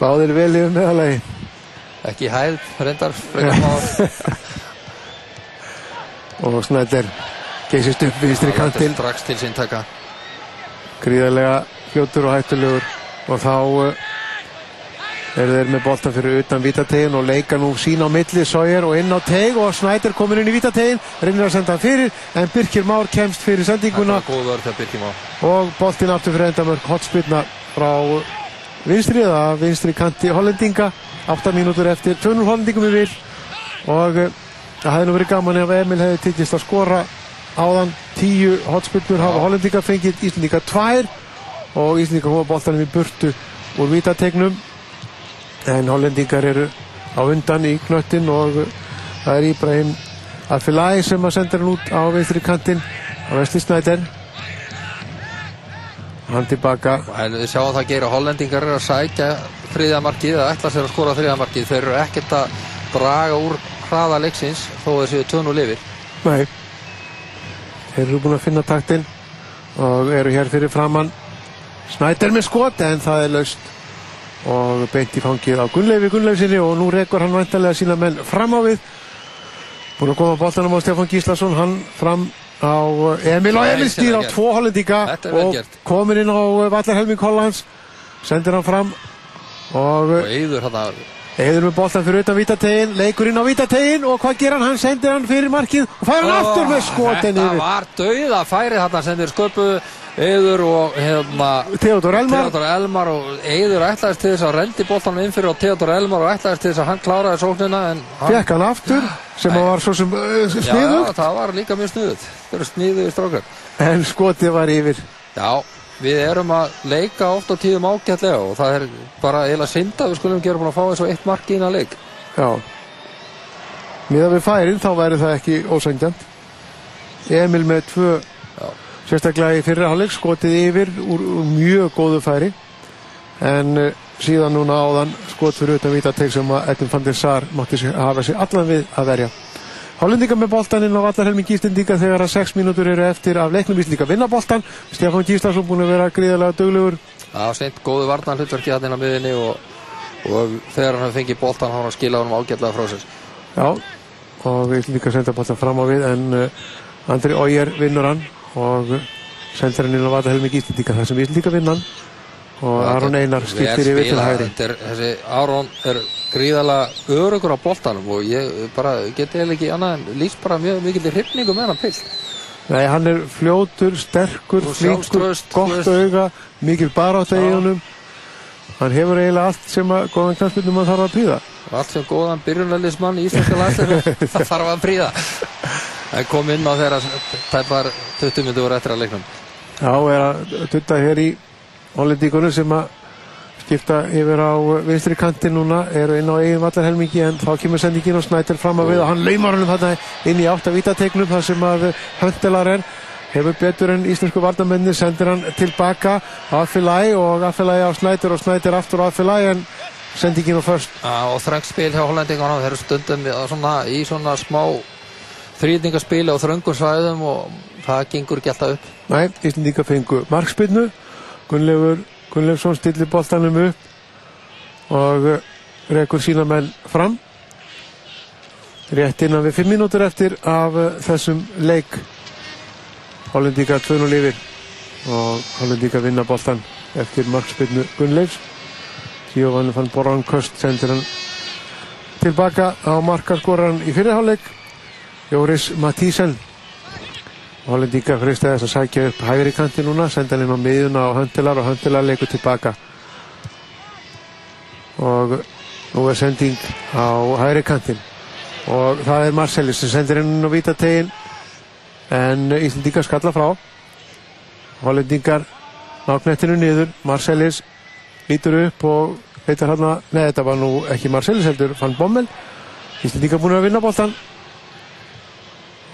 Báðir vel yfir meðalagi. Ekki hæð, reyndar, frekar máður. Og Snæder geysist upp vinstri kantinn. Strax til sín taka. Gríðarlega fljótur og hættulegur. Og þá uh, eru þeir með boltan fyrir utan vítategin og leika nú sín á milli Sawyer og inn á teg og Snæder komin inn í vítategin reynir að senda hann fyrir en Birkir Már kemst fyrir sendinguna Það var góð vörð þegar Birkir Már. og boltin aftur fyrir endamörk hotspilna frá vinstri eða vinstri kanti hollendinga. 8 mínútur eftir 200 hollendingum í vil og uh, það hefði nú verið gaman ef Emil hefði tiggist að skora áðan. 10 hotspilnur hafa hollendinga fengið Íslandinga 2 og Íslandinga koma boltanum í burtu úr vítategnum. En hollendingar eru á undan í knöttin og uh, það er Íbrahim Afilai sem að senda hann út á vinstri kantin á Vesli Snæder hann tilbaka. En við sjáum það gera hollendingar er að sækja þriðjamarkið eða ætla sér að skora þriðjamarkið. Þeir eru ekkert að draga úr hraða leiksins þó þessi tönu lifir. Nei. Þeir eru búin að finna taktinn og eru hér fyrir framann Snæder með skot en það er laust. Og beint í fangið á Gunnleifi Gunnleifsinni og nú rekur hann vantarlega sína menn fram á við. Búin að koma bóltanum á Stefán Gíslason hann fram á Emil og Emil stýr á tvo vel og komin inn á Vallarhelming Hollands sendir hann fram og Og Eyður hann að Eður með boltan fyrir utan vítategin, leikur inn á vítategin og hvað ger hann? Hann sendir hann fyrir markið og fær hann aftur með skotin Þetta yfir. var dauða færi þarna sem þeir sköpuðu Eyður og hérna Theodor Elmar. Theodor Elmar og Eyður ætlaðist til þess að rendi boltanum inn fyrir og Theodor Elmar og ætlaðist til þess að hann kláraði sóknina en hann, Fekk hann aftur sem Nei. að var svo sem uh, já, já, sniðugt það var líka mjög sniðut þeir eru sniðuði strókar en skotið var yfir. Já, við erum að leika oft á tíðum ágætlega og það er bara eiginlega synda við skulum gera búin að fá eins og eitt mark í innan leik Já. Miðað við færin þá væri það ekki ósængjant. Emil með tvö Já. sérstaklega í fyrra hálfleik skotið yfir úr, úr mjög góðu færi en uh, síðan núna áðan skot fyrir utan vítateg sem að Edvin van der Sar mátti hafa sig allan við að verja. Hollendinga með boltan inn á vallarhelming Íslendinga þegar að 6 mínútur eru eftir af leiknum Íslendinga vinna boltan. Stefán Gíslason búin að vera gríðarlega duglegur. Það var seint góðu varnar hlutverki hann inn á miðinni og, og þegar hann fengi boltan hann að skila honum ágætlega frá sér Já, og Íslendinga senda boltan fram á við en uh, Andri Ójer vinnur hann og uh, sendir hann inn á vallarhelming Íslendinga þar sem Íslendinga vinna hann og Aron Einar skiptir yfir til hægri. Þessi Aron er gríðalega örugur á boltanum og ég bara geti eða ekki annað en lýst bara mjög mikil hrifningu með hann pill Nei, hann er fljótur, sterkur, flinkur, gott auga, mikil í Já. honum. Hann hefur eiginlega allt sem að góðan knastbyrnum að þarf að prýða. allt sem góðan byrjunarlismann í íslenska landsleinu það þarf að príða en kom inn á þeirra tæpar 20 minnur eftir að leiknum Já, er að tutta hér í Hollendíkunum sem að skipta yfir á vinstri kantin núna, eru inn á eigin vallarhelmingi en þá kemur sendingin og snætir fram að við og hann laumar hann þarna inn í átta vítategnum þar sem að höndelar er. Hefur betur en íslensku vardamenni sendir hann tilbaka Affelæ og Affelæ á snætir og snætir aftur Affelæ en sendingin á först og þröngspil hjá hollendingunum þeir eru stundum svona, í svona smá þrýtingaspili á þröngum svæðum og það gengur ekki alltaf upp. Nei, Íslendinga fengu markspinnu Gunnleifur Gunnleifsson stillir boltanum upp og uh, rekur sína menn fram. Rétt innan við 5 mínútur eftir af uh, þessum leik. Hollendinga 2-0 yfir og Hollendinga vinna boltan eftir markspinnu Gunnleifs. Giovanni van Borankost sendir hann tilbaka á markaskoran í fyrirháleik Jóris Mattísen Hollendinga fristaði þess að sækja upp hægri kanti núna, senda hann inn á miðuna á höndilar og höndilar leikur tilbaka. Og nú er sending á hægri kantin og það er Marcelis sem sendir inn á vítategin en Íslandingar skalla frá. Hollendingar náknettinu niður, Marcelis lítur upp og veitar hann að, neða þetta var nú ekki Marcelis heldur, fann Bommel. Íslandingar búin að vinna boltan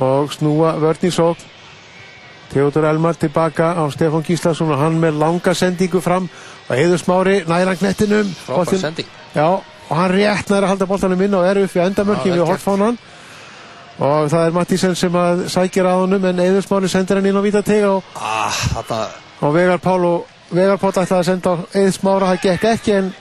og snúa vörn í sók Theodor Elmar tilbaka á Stefán Gíslason og hann með langa sendingu fram. Og Heiður Smári næran knettinum. Já, og hann rétt næra halda boltanum inn og er upp Já, vel við hortfánan og það er Mattísen sem að sækir að honum en Heiður Smári sendir hann inn á vítatega og, ah, þetta, og Vegar Pál og Vegar Pál ætlaði að senda Heiður Smára það gekk ekki en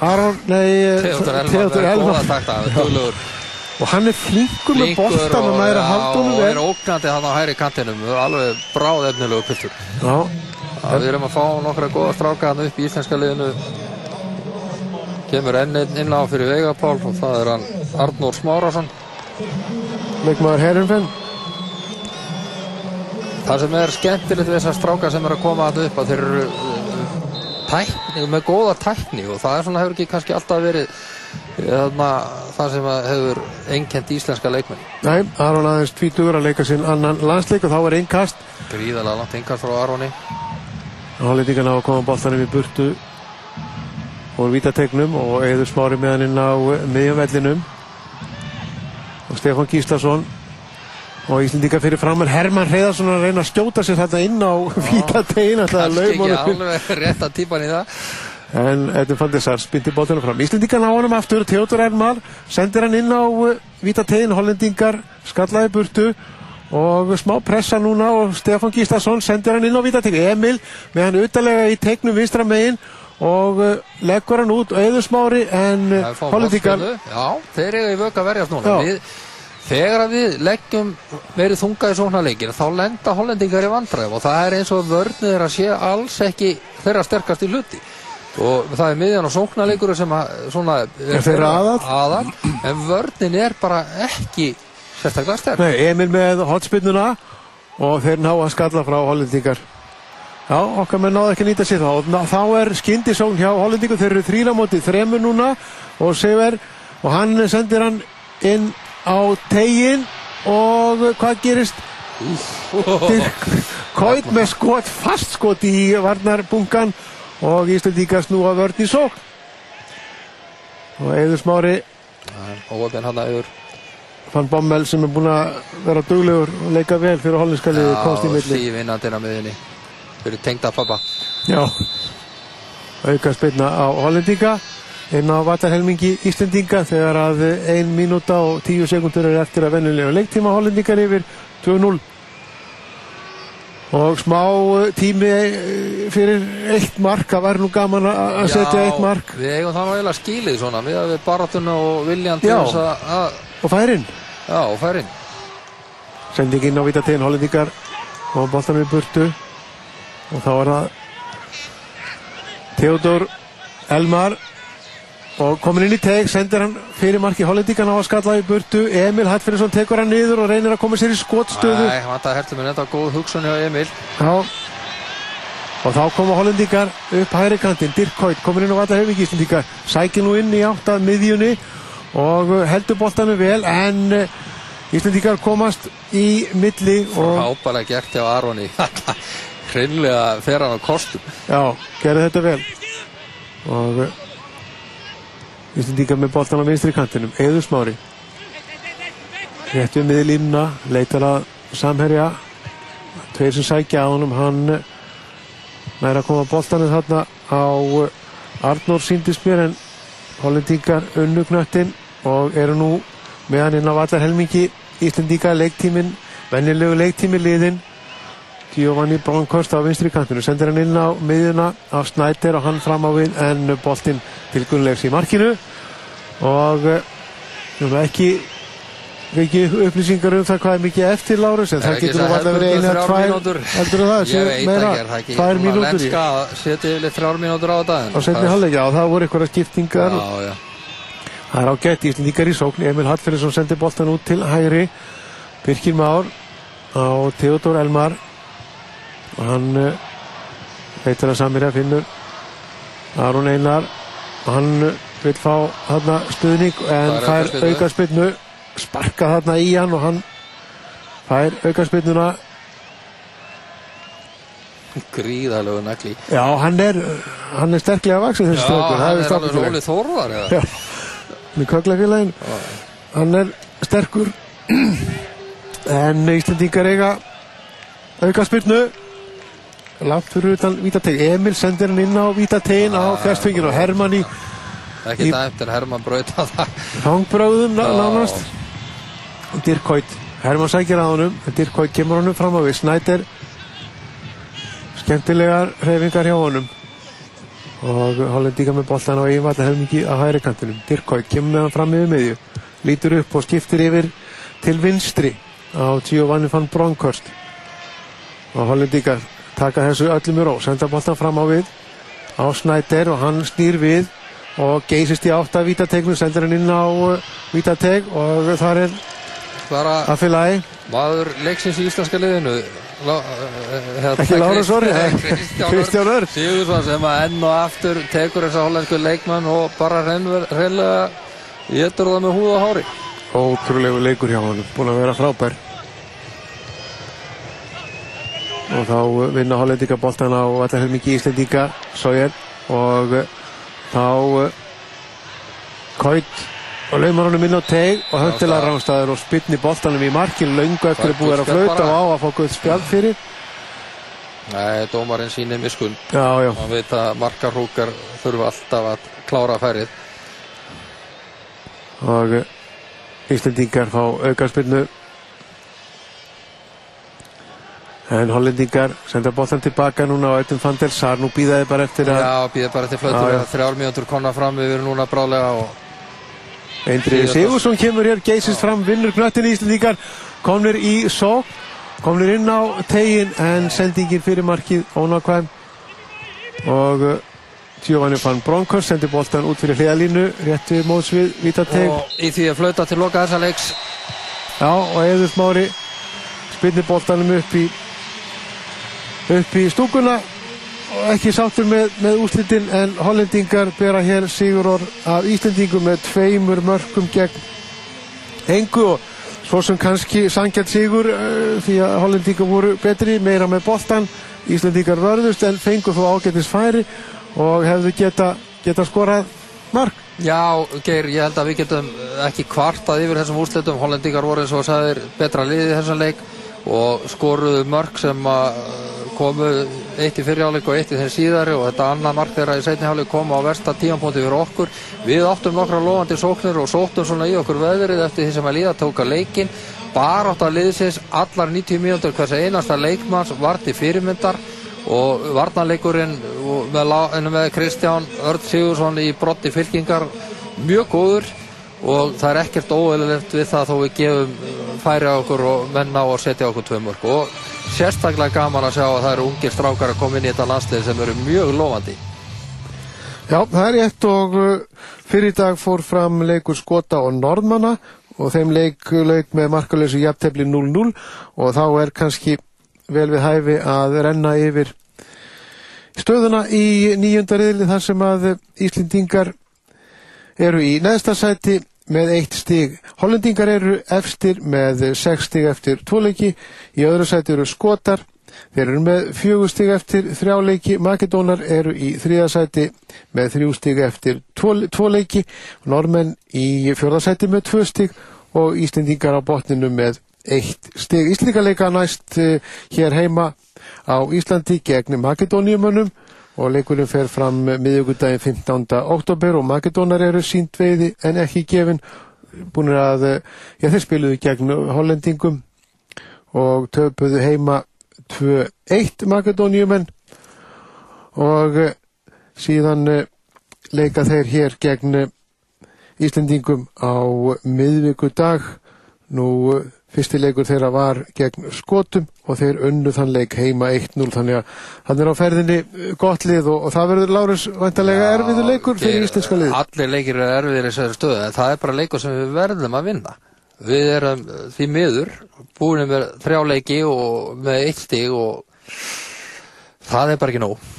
Aron, nei Theodor Elmar Elmar og hann er flinkur með boltan og næra haldunum og er ógnandi hann á hæri kantinum. Alveg bráð efnilegu piltur við erum að fá nokkra góða stráka hann upp í íslenska liðinu. Kemur enn inn á fyrir Vegapál og það er hann Arnór Smárasson leikmaður Herrenfenn það sem er skemmtilegt við þessar stráka sem er að koma hann upp að þeir eru uh, tækni, með góða tækni og það er svona hefur ekki kannski alltaf verið það sem hefur einkent íslenska leikmenn. Nei, Aron aðeins tvítugur að leika sinn annan landsleik og þá er einn kast gríðalega langt yngast frá Aroni. Hálendingan á að koma boltanum í burtu og vítategnum og eður smári með hann inn á miðjumvellinum. Og Stefán Gíslason og Íslendinga fyrir framar Herman Hreiðarsson að reyna að skjóta sér þetta inn á vítategin alltaf að kannski ekki alveg rétt að típan í það en Edvin Faldesar spindi boltanum fram. Íslendingan á honum aftur, Theodor Elmar sendir hann inn á vítategin Hollendingar skallaði burtu og smá pressa núna og Stefán Gíslason sendir hann inn á vítategin Emil með hann utalega í tegnum vinstra megin og uh, leggur hann út eður smári en fá Hollendingar. Já, þeir eru í vöka verjast núna. Við, Þegar við leggjum verið þungað í svona leikir þá lenda hollendingar í vandræðum og það er eins og vörnið er að sé alls ekki þeirra sterkast í hluti og það er miðjan og sóknarleikur sem að, svona, Er þeirra aðall? aðall en vörnin er bara ekki sérstaklega sterk. Nei, Emil með hotspinnuna og þeir ná að skalla frá Hollendingar. Já, okkar með náðu ekki að nýta sér þá. Þá er skyndisókn hjá Hollendingu þeir eru þrýra móti þremur núna og Sever og hann sendir hann inn á tegin og hvað gerist? Dirk Kóit með skot fast skot í varnarbunkan og Íslandíka snúa vörn í sókn. Og Eður Smári óöfn hann að yfir. Fann Bommel sem er búin að vera duglegur og leika vel fyrir hollenska liði komst í milli. sívinnandina miðinni fyrir tengda pappa Já. Auka spilna á hollendinga inn á vatarhelmingi Íslendinga þegar að ein mínúta og tíu sekundur er eftir að vennulega leiktíma hollendingar yfir 2-0 og smá eh, tími eh, fyrir eitt mark það var nú gaman að setja eitt mark. við eigum það nú eiginlega skilið svona við við baratuna og viljan til Já. þess að, að og færin. Já, og færin. Sendingin á vítategin hollendingar og boltanum í burtu. Og þá er það Theodor Elmar og komin inn í teg, sendir hann fyrir marki hollendingan á að skalla í burtu. Emil Hallfriðsson tekur hann niður og reynir að koma sér í skotstöðu. Æ, hann það heldur mér þetta. Góð hugsun hjá Emil. Já. og þá koma hollendingar upp hægri kantinn, Dirk Hoyt komin inn á valla hefing Íslendingar, sækir nú inn í átt að miðjunni og heldur boltanum vel en uh, Íslendingar komast í milli og Hápalega gert hjá Aroni. Hreinlega fer hann á kostum. Já, gerði þetta vel. Og Íslendingar með boltan á vinstri kantinum. Eður Smári. Rétt við miði línuna leitar að samherja. Tveir sem sækja á honum hann uh, nær að koma boltanum þarna á uh, Arnór síndist mér en hollendingar unnugnattinn og eru nú með hann inn á vallar helmingi Íslendinga leiktímin venjulegu leiktími liðin Giovanni Bronkost á vinstri kantinu. Sendir hann inn á miðjuna af Snæder og hann fram á við en boltinn til Gunnlefs í markinu. Og eh, við erum ekki ekki upplýsingar um það hvað er mikið eftir Lárus en það getur alltaf verið eina tvær heldur það, sé meira, tvær mínútur setja yfirleitt þrjár mínútur á daginn? Á setni halvleikja og það voru eitthvað skiptingar. Það er ágætt Íslendingar í sókn. Emil Hallferðsson sendi boltan út til hægri. Birkir Már á Theodor Elmar og hann uh, veitur að Samir að finnur. Aron Einar og hann uh, vil fá þarna stuðning en er fær aukarspilnu sparka þarna í hann og hann fær aukarspilnuna Gríðalegu nagli. Já hann er hann er sterklega vaksið þessi strókur hann er alveg rólið þórðar eða? Já, með köklafélagin hann er sterkur. En Íslandingar eiga auka spyrnu langt fyrir utan Vítateg Emil sendir hann inn á Vítategin á fjastfenginu og Hermann í Ekki það eftir Hermann braut að það. Hangbráðum Já. nánast. Dirk Hoyt Hermann sækir að honum. En Dirk Hoyt kemur honum fram á við. Snæder skemmtilegar hreyfingar hjá honum. Og Hollendinga með boltan á eigin vallar hefði mikið að hægri kantinum. Dirkói kemur með hann fram yfir miðju. Lítur upp og skiptir yfir til vinstri á Giovanni van Bronckhorst. Og Hollendinga taka þessu öllum í ró senda boltan fram á við á Snæder og hann snýr við og geysist í átt af vítategnum sendur hann inn á uh, vítateg og þar er bara að fylgja maður leiksins í íslenska liðinu. Lá, hérna, ekki Lára Sori Kristján Örn Sigursson sem að enn og aftur tekur þessa hollensku leikmann og bara reynlega getur það með húð og hári. Ótrúlegu leikur hjá hann búin að vera frábær og þá vinna hollendinga boltan á allar hefur mikið íslendinga Sójer og þá Kóit og laumar honum inn á teg og höndilega rámstæður og spilni boltanum í markin laungu eftir að búið að flauta og á að fá gutt spjald fyrir. Nei, dómarinn sínir miskun Já, já. Man veit að markarhúkar þurfa alltaf að klára færið. Og Íslandingar fá aukarspilnu En hollendingar senda bóttan tilbaka núna á Eitum van der Sar. Nú býðaði bara eftir að... Já, býðaði bara eftir flötu. Þrjár mínútur konar fram yfir núna brálega og... Eindrið Sigursson kemur hér, geysist fram, vinnur knöttin í Íslandingar, komnir í sók, komnir inn á tegin en sendingin fyrir markið ónákvæm og uh, Giovanni van Bronckhorst sendi bóltan út fyrir hliðalínu, rétt við móts við Vítateg. Og í því að flöta til loka þessa leiks. Já, og Eður Smári spilnir bóltanum upp í upp í stúkuna. Og ekki sáttur með, með úslitin en hollendingar bera hér sigur af Íslandingum með tveimur mörgum gegn engu og svo sem kannski sangjart sigur uh, því að hollendingar voru betri meira með boltan, Íslandingar vörðust en fengur þó ágættis færi og hefðu geta, geta skorað mark. Já, Geir, ég held að við getum ekki kvartað yfir þessum úrslitum, hollendingar voru eins og sagðir betra liðið þessum leik og skoruðu mörg sem komu eitt í fyrirháleik og eitt í þeim síðari og þetta annað mark þeirra í setniháleik koma á versta tímanpóti fyrir okkur. Við áttum nokkra lofandi sóknir og sóttum svona í okkur veðrið eftir því sem að líða tóka leikin bara átt að liðsins allar 90 mínútur hvers einasta leikmanns varti fyrirmyndar og varnarleikurinn með Kristján Örd Sigursson í brotti fylkingar mjög góður og það er ekkert óeililegt við það þó við gefum færi á okkur og menna á að setja okkur tvö mörg og sérstaklega gaman að sjá að það eru ungir strákar að koma inn í þetta landslið sem eru mjög lofandi. Já, það er rétt og uh, fyrir dag fór fram leikur Skota og Norðmanna og þeim leik, leik með markalösu jafntefni 0-0 og þá er kannski vel við hæfi að renna yfir stöðuna í nýjöndarriðli þar sem að Íslendingar eru í neðstasæti með eitt stig. Hollendingar eru efstir með sex stig eftir tvoleiki, í öðru sæti eru skotar, þeir eru með fjögur stig eftir þrjáleiki, makedónar eru í þriðasæti með þrjú stig eftir tvoleiki, normenn í fjörðasæti með tvö stig og Íslendingar á botninu með eitt stig. Íslendingarleika næst uh, hér heima á Íslandi gegn Makedóniumönnum og leikurinn fer fram miðugudaginn 15. oktober og Makedónar eru sínt veiði en ekki gefin búinir að, já þeir spiluðu gegn hollendingum og töpuðu heima 2-1 Makedóniumenn og síðan leika þeir hér gegn Íslendingum á miðvíkudag nú Fyrstileikur þeirra var gegn skotum og þeir unnu þann leik heima 1-0 þannig að hann er á ferðinni uh, gott lið og, og það verður Lárus vantarlega erfiður leikur fyrir íslenska lið. Allir leikir er erfiðir í þessari stöðu en það er bara leikur sem við verðum að vinna. Við erum uh, því miður búin með þrjá leiki og með eitt stig og það er bara ekki nóg.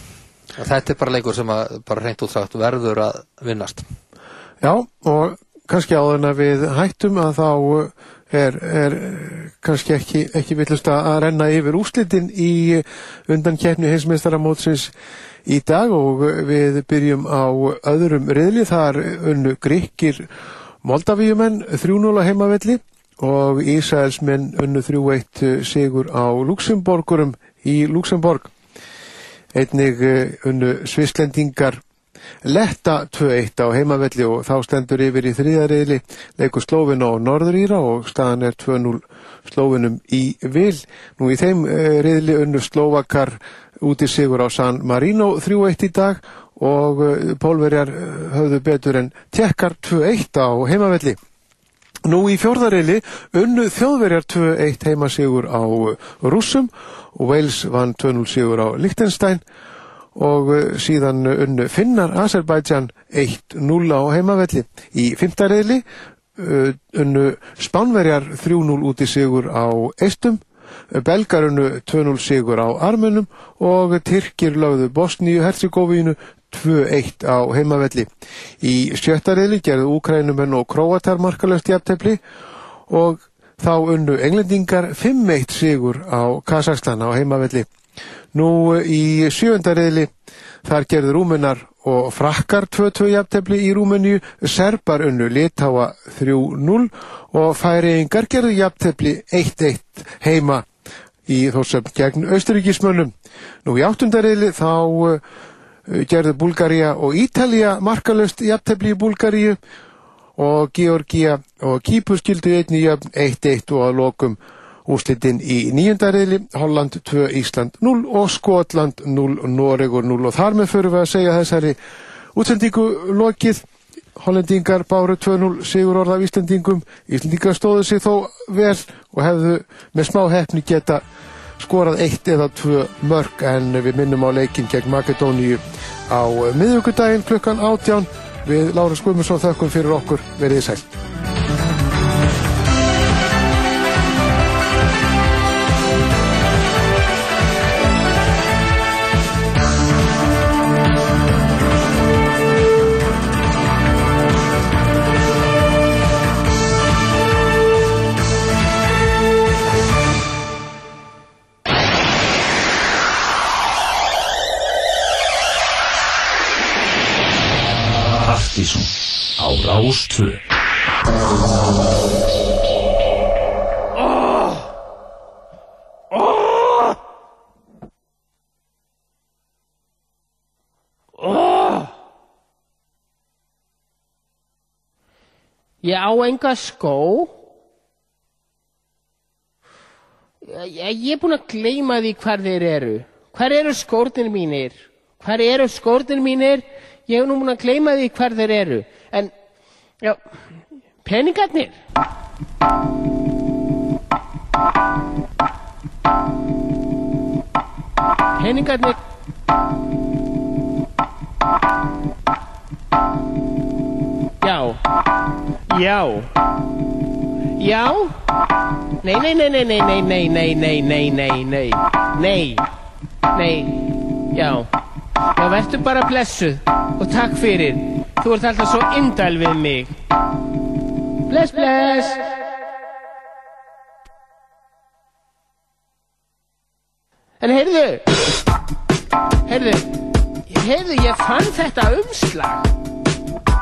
Þetta er bara leikur sem bara reynd útsagt verður að vinnast. Já og kannski áður en að við hættum að þá uh, er, er kannski ekki, ekki villust að renna yfir úslitin í undan kjærnu heimsmeistaramótsins í dag og við byrjum á öðrum riðli. Þar unnu Gríkir Moldavíumenn 3-0 heimavelli og Ísæðismenn unnu 3-1 sigur á Luxemborgurum í Luxemborg einnig unnu Svislendingar letta 2-1 á heimavelli og þá stendur yfir í þriðariðli leikur Slóvin á Norðuríra og staðan er 2-0 Slóvinum í vil. Nú í þeim uh, riðli unnu Slóvakar út í sigur á San Marino 3-1 í dag og uh, pólverjar uh, höfðu betur en tekkar 2-1 á heimavelli. Nú í fjórðarili unnu þjóðverjar 2-1 heimasigur á rússum og Wales vann 2-0 sigur á Liechtenstein og uh, síðan unnu finnar Azerbaijan 1-0 á heimavelli. Í fymtarili uh, unnu spánverjar 3-0 út í sigur á Eistum Belgarunu 2-0 sigur á Armunum og Tyrkir lögðu Bosníu-Herzegovínu 2-1 á heimavelli. Í sjöttariðli gerðu Úkrænumenn og Króatar markalöst jafntefli og þá unnu englendingar 5-1 sigur á Kazakstan á heimavelli. Nú í sjöndariðli þar gerðu Rúmenar og Frakkar 2-2 jafntefli í Rúmeníu, Serbar unnu Litáa 3-0 og Færiðingar gerðu jafntefli 1-1 heima í þósöfn gegn Austuríkismönnum. Nú í áttundariðli þá uh, gerðu Búlgaria og Ítalija markalöst jafntefli í Búlgaríu og Georgia og Kípu skildu einni jöfn 1-1 og að lokum úslitinn í nýjundariðli, Holland 2, Ísland 0 og Skotland 0, Noregur 0 og þar með fyrir við að segja þessari útsendingu lokið. Hollendingar báru 2-0 sigur orða af Íslandingum. Íslandingar stóðu sig þó vel og hefðu með smá hefni geta skorað eitt eða tvö mörg en við minnum á leikin gegn Makedóníu á miðugudaginn klukkan 18 við Lára Skumusson þökkum fyrir okkur verið sæl. Partíson á Rástvö Ég á enga skó. Ég, ég er búinn að gleyma því hvar þeir eru. Hvar eru skórnir mínir? Hvar eru skórnir mínir? ég hef nú múin að gleima því hvar þeir eru. En, já, peningarnir? Peningarnir? Já. Já. Já? Nei, nei, nei, nei, nei, nei, nei nei, nei, nei, nei. Nei, já. Já, verður bara blessuð og takk fyrir. Þú ert alltaf svo indæl við mig. Bless, bless. En heyrðu, heyrðu, heyrðu, ég fann þetta umslag.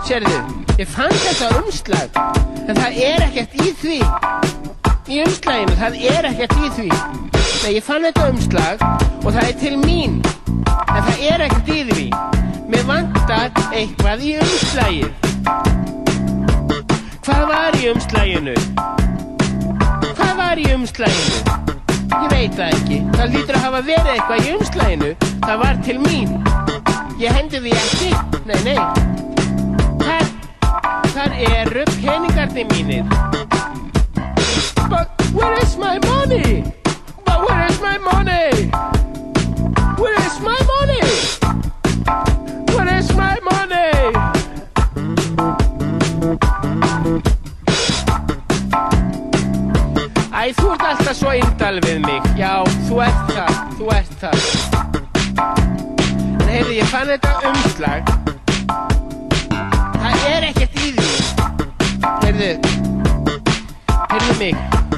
Sérðu, ég fann þetta umslag, en það er ekkert í því. Í umslaginu, það er ekkert í því. Nei, ég fann þetta umslag og það er til mín, en það er ekkert í því. Mér vantar eitthvað í umslagið. Hvað var í umslaginu? Hvað var í umslaginu? Ég veit það ekki. Það lítur að hafa verið eitthvað í umslaginu. Það var til mín. Ég hendi því ekki. Nei, nei. Þar, þar eru peningarnir mínir. But where is my money? But where is my money? Where is my money? Where is my money? Æ, þú ert alltaf svo indal við mig. Já, þú ert það, þú ert það. En heyrðu, ég fann þetta umslag. Það er ekkert í því. Heyrðu, heyrðu mig.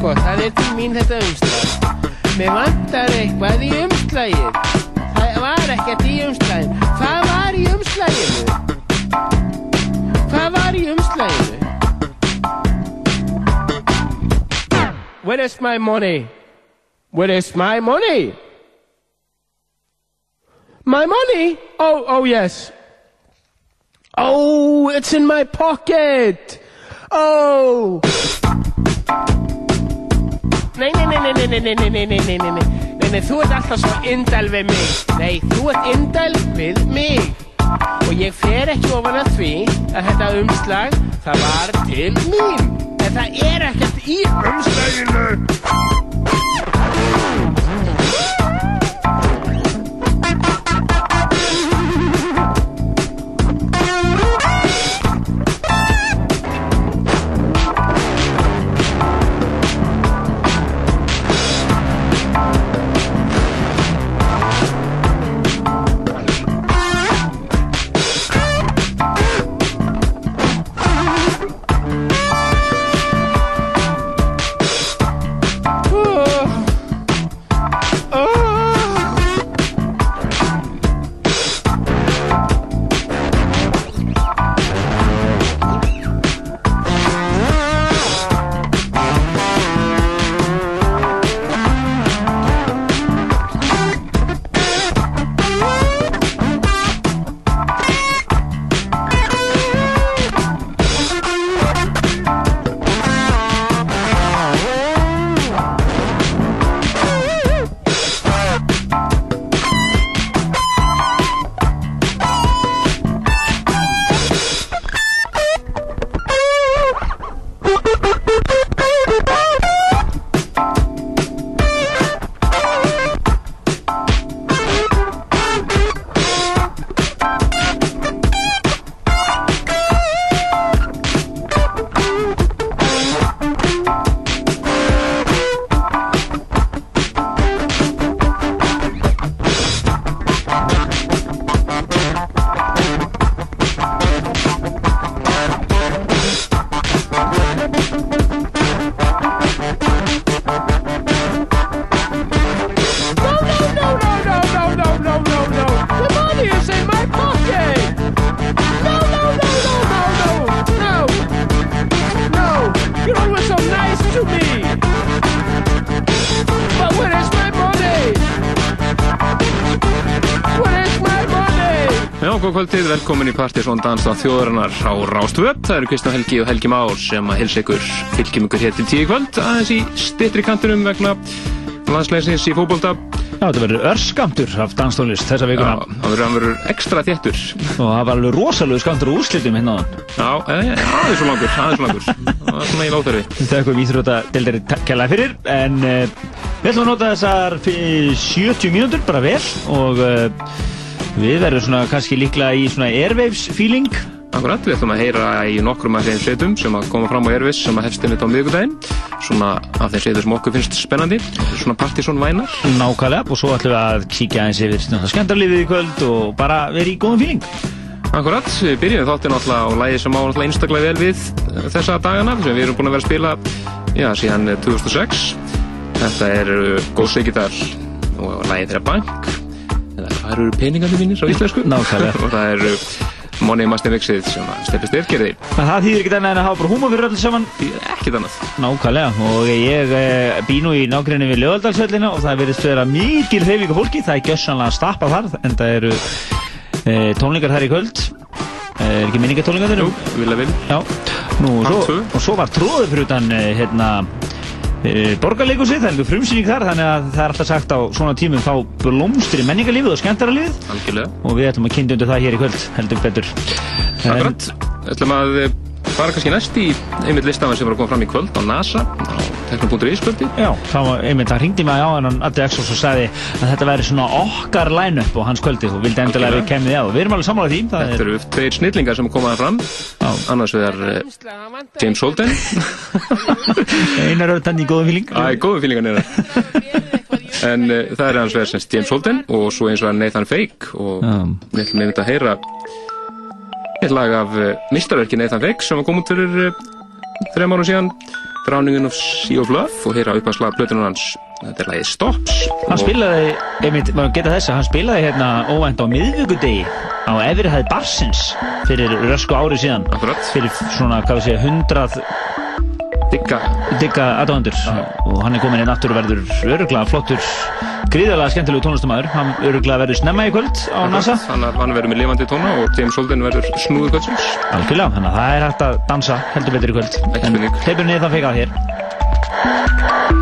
Það er til mín þetta umslag. Mér vantar eitthvað í umslagið. Það var ekkert í umslaginu. Hvað var í? Hvað var í? Where is my money? Where is my money? My money? Oh, oh yes. Oh, it's in my pocket. Oh. Nei, nei, nei, nei, nei, nei, nei, nei, nei, nei, nei, nei, nei, nei, þú ert alltaf svo indæl við mig Nei, þú ert indæl við mig Og ég fer ekki ofan að því að þetta umslag, það var til mín En það er ekkert í umslaginu velkomin í Partisón Dansdán þjóðarinnar á Rástvöp. Það eru Kristján Helgi og Helgi Már sem að hilsa ykkur fylgjum ykkur hér til tíu kvöld aðeins í stittri kantunum vegna landsleisins í fókbólta. Já, þetta verður örskamtur af danstónlist þessa Já, vikuna það verður, hann verður ekstra þéttur. og það var alveg rosalega skamtur úr úrslitum hérna áðan. Já, e, e, aðeins svo langur, aðeins svo langur. Það er svona í láþörfi. Þetta er eitthvað víþróta deildir kjallaði fyrir en uh, við ætlum að nota þessar fi- 70 mínútur bara vel og uh, við verðum svona kannski líklega í svona airwaves feeling Akkurat, við ætlum að heyra í nokkrum af þeim sveitum sem að koma fram á Erfis sem að hefst einmitt á miðvikudaginn. Svona af þeim sveitum sem okkur finnst spennandi, svona Partisón vænar. nákvæmlega og svo ætlum við að kíkja aðeins yfir svona skemmtarlífið í kvöld og bara vera í góðum feeling. Akkurat, við byrjum þáttinn alltaf á lægi sem á alltaf einstaklega vel við þessa dagana sem við erum búin að vera að spila já, síðan eh, 2006 Þetta er uh, Góð Sigidal og lægi þeirra Bank hvað eru peningandi mínir á íslensku? Nákvæmlega. og það er uh, Money Must Have Exit sem að Steppi Styrkirði En það þýðir ekki annað en að hafa bara húma fyrir öll saman. Ekkit annað. Nákvæmlega. Og ég e, bý nú í nágrinni við Ljóðaldalsvöllina og það verðist vera mikil hreyfing af fólki, það er gjössanlega að stappa þar en það eru e, tónlingar þar í kvöld. E, er ekki minningatónlingar þeir Jú, vilja vil Já, nú og svo, og svo var tróður fyrir utan hérna borgarleikusi, það er einhver frumsýning þar þannig að það er alltaf sagt á svona tímum þá blómstri menningarlífið og skemmtaralífið. Og við ætlum að kynna undir það hér í kvöld heldur betur. Akkurat, ætlum að eh, fara kannski næst í einmitt listafann sem var að koma fram í kvöld á NASA á tekno.is kvöldi. Já, það var einmitt, það ringdi mig á hann Addi Exos og sagði að þetta væri svona okkar line-up á hans kvöldi og vildi endilega við því á við erum alveg því það Þetta er, eru tveir snillingar sem komaða fram. Já. annars vegar eh, James Holden. Einar auðvitað í góðum fíling. Æ, góðu fílingar nýra En uh, það er hans vegar semst James Holden og svo eins og Nathan Fake og við ætlum einmitt að heyra eitt lag af uh, mistarverki Nathan Fake sem kom út fyrir uh, þrejum árum síðan. Drowning of Sea of Love og heyra upp að slag plötunum hans. Þetta er lagið Stops. Hann spilaði, einmitt, maður geta þess að hann spilaði hérna óvænt á miðvíkudegi á Efrihæð Barsins fyrir rösku ári síðan. Akkurat, fyrir svona, hvað við segja, hundrað digga. Digga aðdóðandur og hann er komin inn aftur og verður öruglega flottur gríðarlega skemmtilegu tónlistamæður hann öruglega verður snemma í kvöld á NASA. Hann, hann verður með lifandi tóna og James Holden verður snúður kvöldsins. Algjörlega, þannig að það er hægt að dansa heldur betur í kvöld. En hleypur niður það fekað hér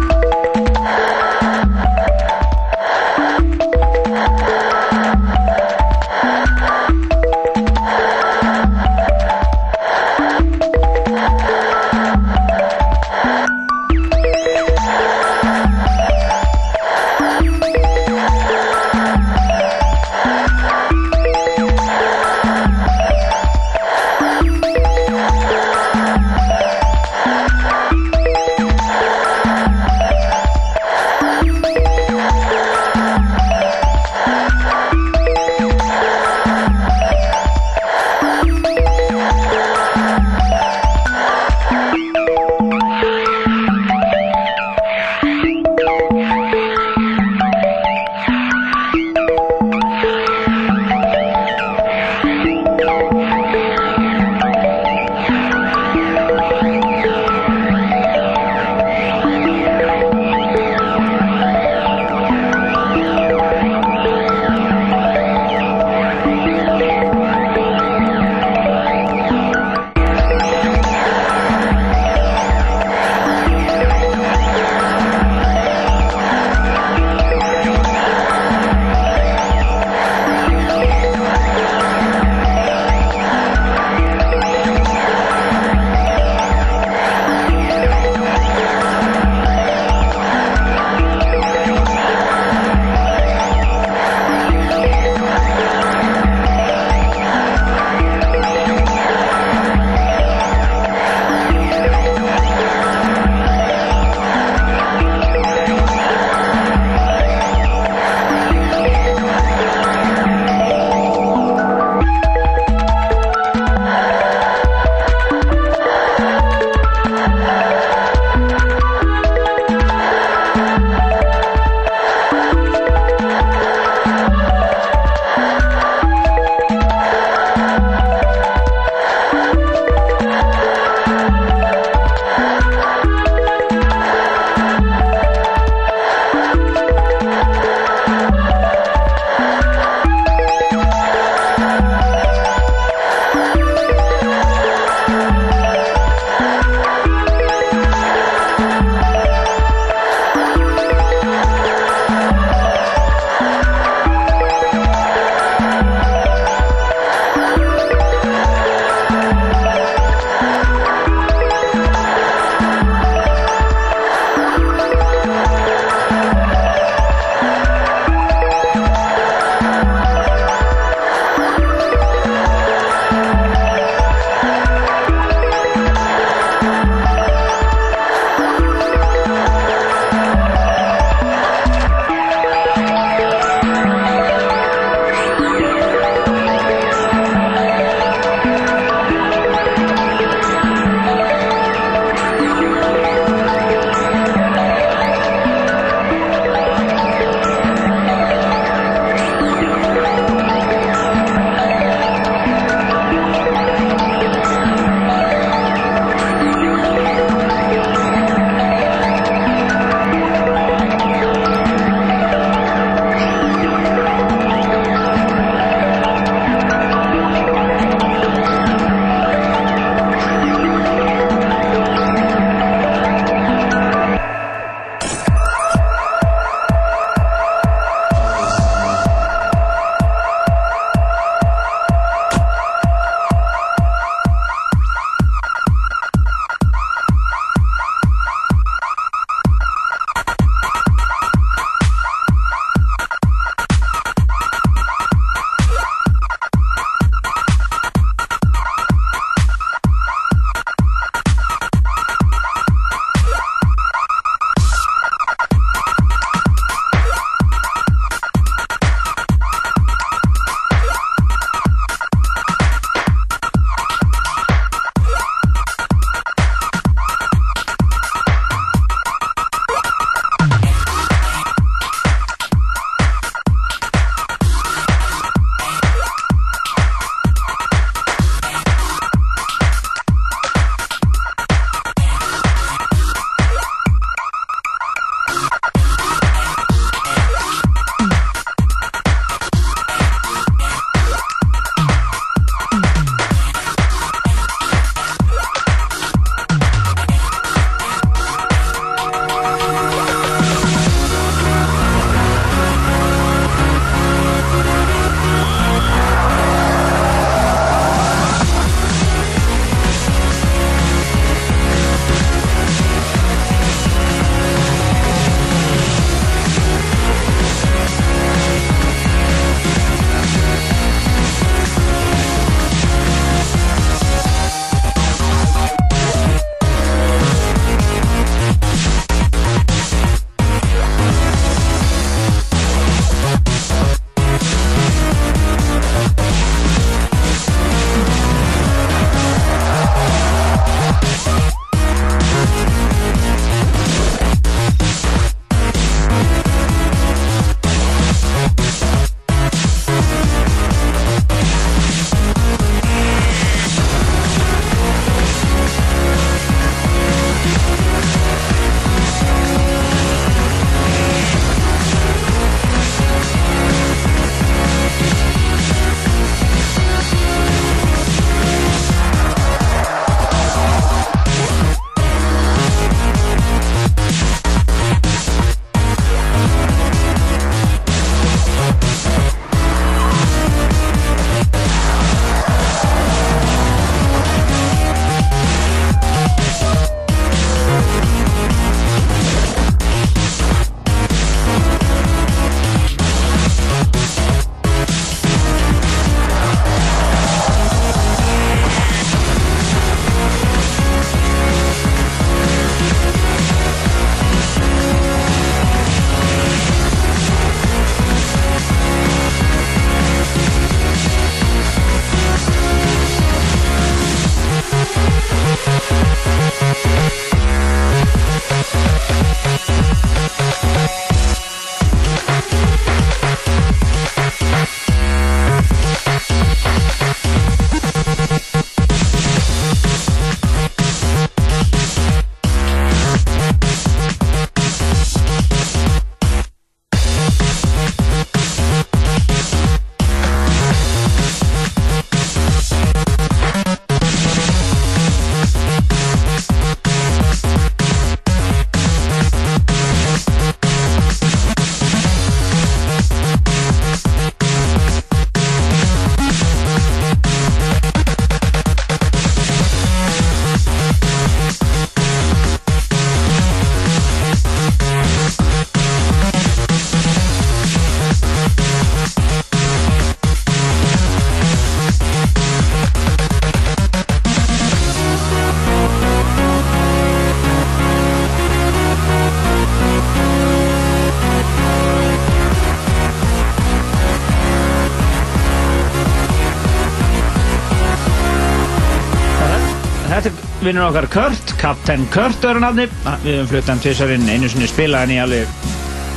vinnur okkar Kurt, Captain Kurt er nafni. Við höfum flutt hann tvisarinn einu sinni spila hann í alveg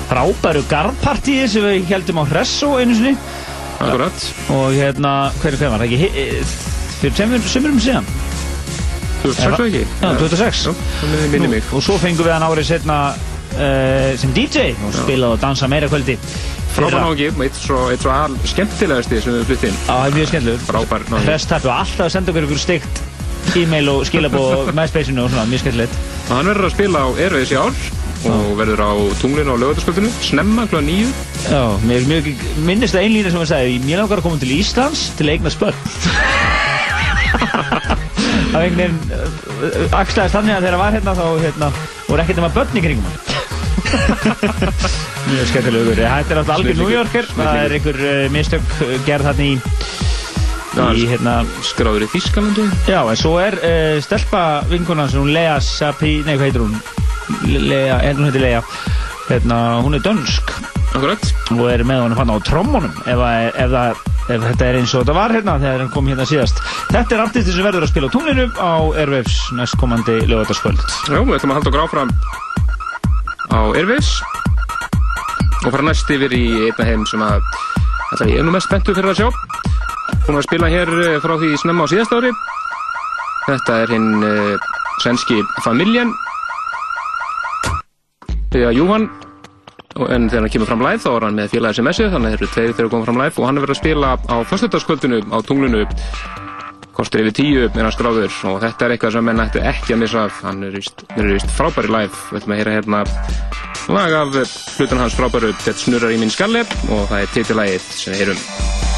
frábæru garðpartíi sem við heldum á Hresso einu sinni. Akkurat. Og hérna, hver er hver var það ekki? Eh, Fyrir tveimur sömurum síðan. 2006 og ekki? Já, 26. Já, þannig minni mig. Og svo fengum við hann árið setna uh, sem DJ og spilaði og dansa meira kvöldi. Frábær nági, eitt svo, al skemmtilegasti sem við flytt inn. Já, það er mjög skemmtilegur. Frábær nági. Hresstappi og alltaf að senda okkur ykkur stygt e-mail og skilabóð MySpace-inu og svona, mjög skemmtilegt. Hann verður að spila á Airways í ár og verður á tunglinu á lögataskvöldinu, snemma kl. 9. Já, mér mjög, minnist það einlýna sem hann sagði, mér langar að koma til Íslands til að eigna spörn. Það var einhvern veginn uh, axlaðist þannig að þegar það var hérna þá hérna, voru ekkert um að börn í kringum hann. Mjög skemmtilegur. Þetta er alltaf algjör. New Yorker, það er einhver uh, mistök uh, gerð þarna í, í hérna, Skráður í Þískalandi. já, en svo er uh, stelpa vingunan sem hún Lea Sapi, nei hvað heitir hún? Lea, hérna hún heitir Lea, hérna, hún er dönsk Akkurat. og er með hann á trommunum ef, ef, það, ef þetta er eins og þetta var hérna þegar hann kom hérna síðast þetta er artisti sem verður að spila á tunglinu á Airwaves næstkomandi lögataskvöld Já, við ætlum að halda okkur áfram á Airways og fara næst yfir í einna heim sem að ég er nú mest spenntur fyrir að sjá. Búin að spila hér eh, frá því snemma á síðast ári. Þetta er hinn uh, svenski Familjen. Þegar Júhann, en þegar hann kemur fram live þá er hann með félagi SMS-ið, þannig að þeir eru tveir þegar koma fram live. Og hann er verið að spila á föstudagskvöldinu á tunglinu kostur yfir tíu er hann skráður. Og þetta er eitthvað sem menn ættu ekki að missa hann er vist frábæri live. Við ætlum að heyra hérna lag af hlutan hans frábæru Þetta snurrar í minn skalli og það er titillægið sem við heyrum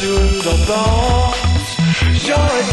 du doch blond. J'aurais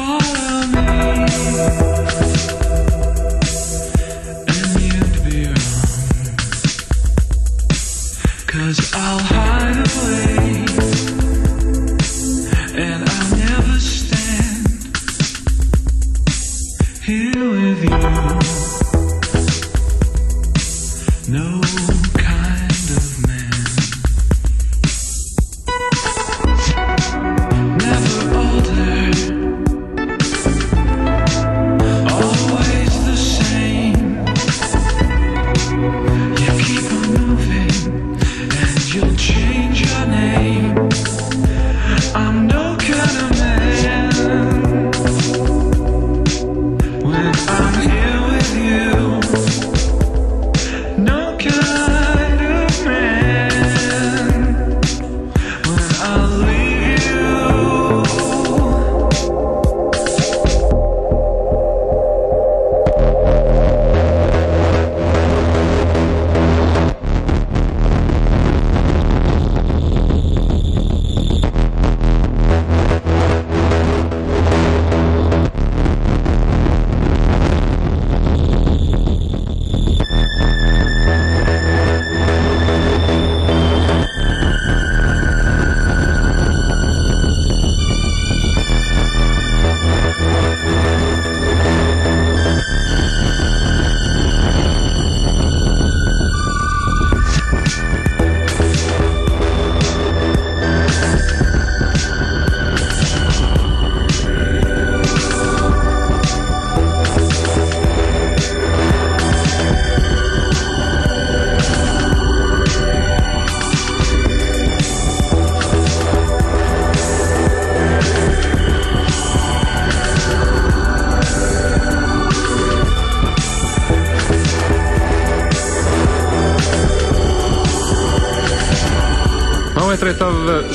fall.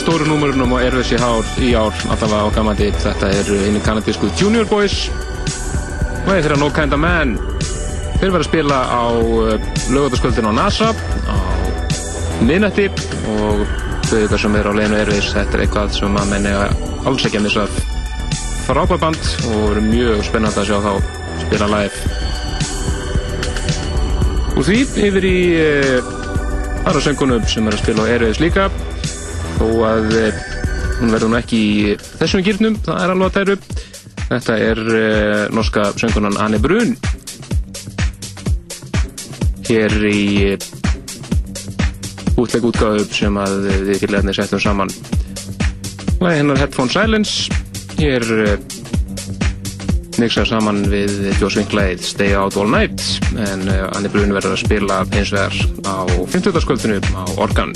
Stóru númurunum á Erfis í, ár, allavega á gamandi. Þetta er einu kanadísku Junior Boys og það er þeirra No Kinda Man. Þeir verða að spila á lögataskvöldinu á NASA á minnætti og þau þetta sem er á leginu Erfis, þetta er eitthvað sem að menni alls ekki að missa frábærband og verður mjög spennandi að sjá þá spila live. Úr því yfir í uh, aðra söngunum sem er að spila á Erfiðis líka þó að uh, hún verður nú ekki í þessum gýrnum, það er alveg að tæru. Þetta er uh, norska söngunan Anne Brun hér í útleg útgáðu sem að við fylgjarnir settum saman. Lagi hennar Headphone Silence hér mixað saman við Winkleið Stay Out All Night en uh, Anni Brun verður að spila eins vegar á 50. skvöldinu á Organ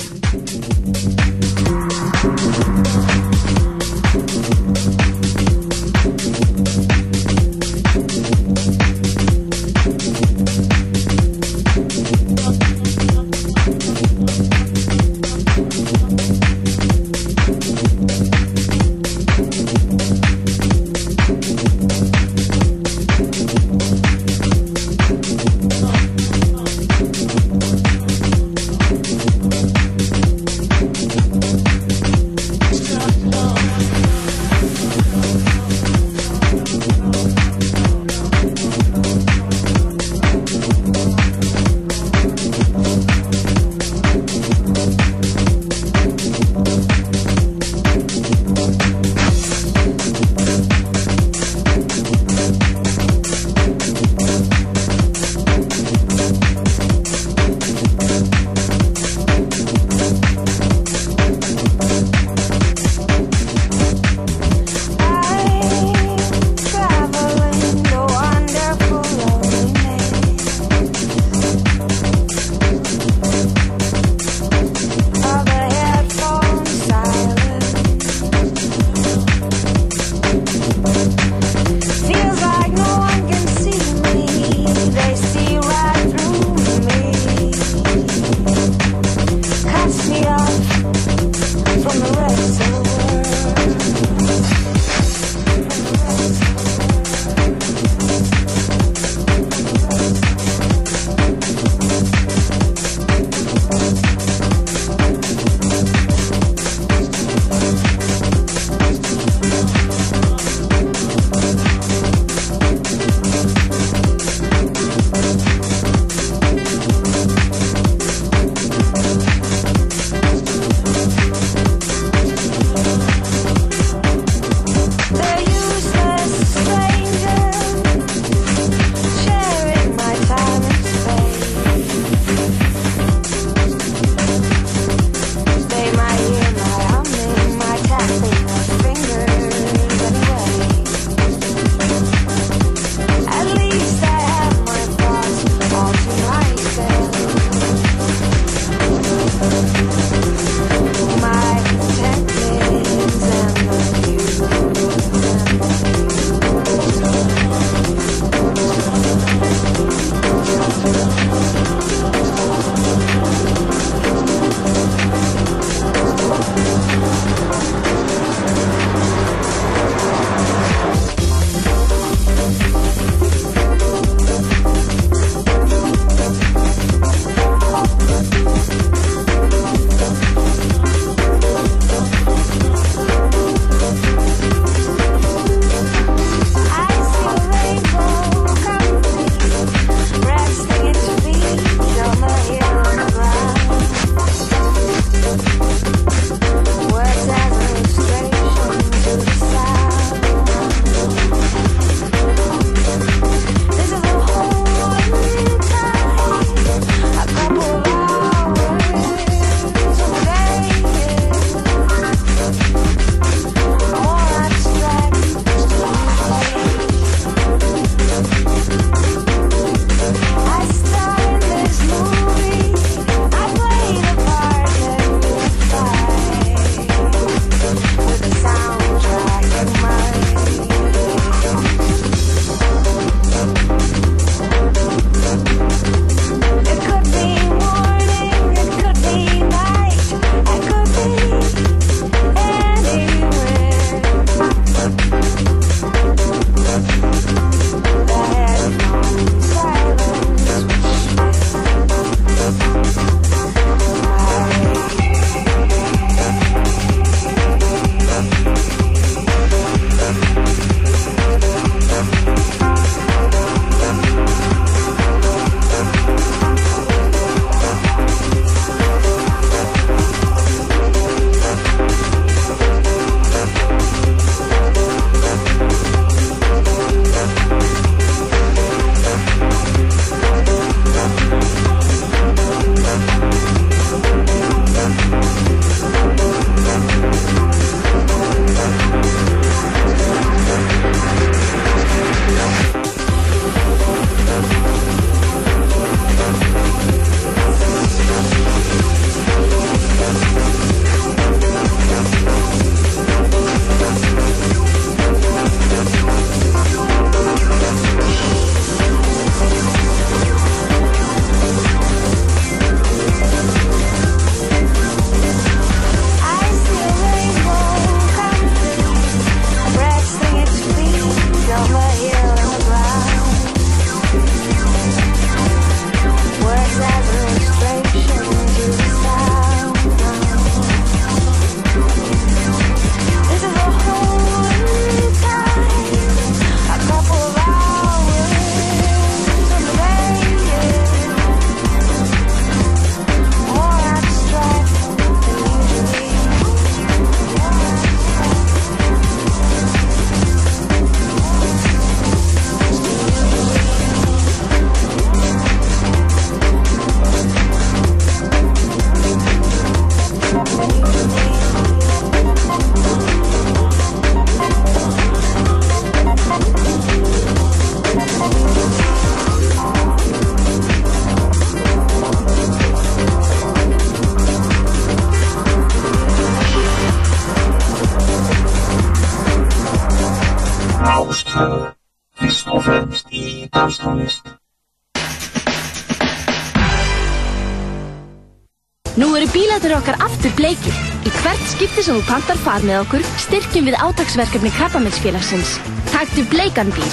skipti sem þú pantar far með okkur styrkjum við átagsverkefni Krabbameinsfélagsins. Taktu bleikan bíl.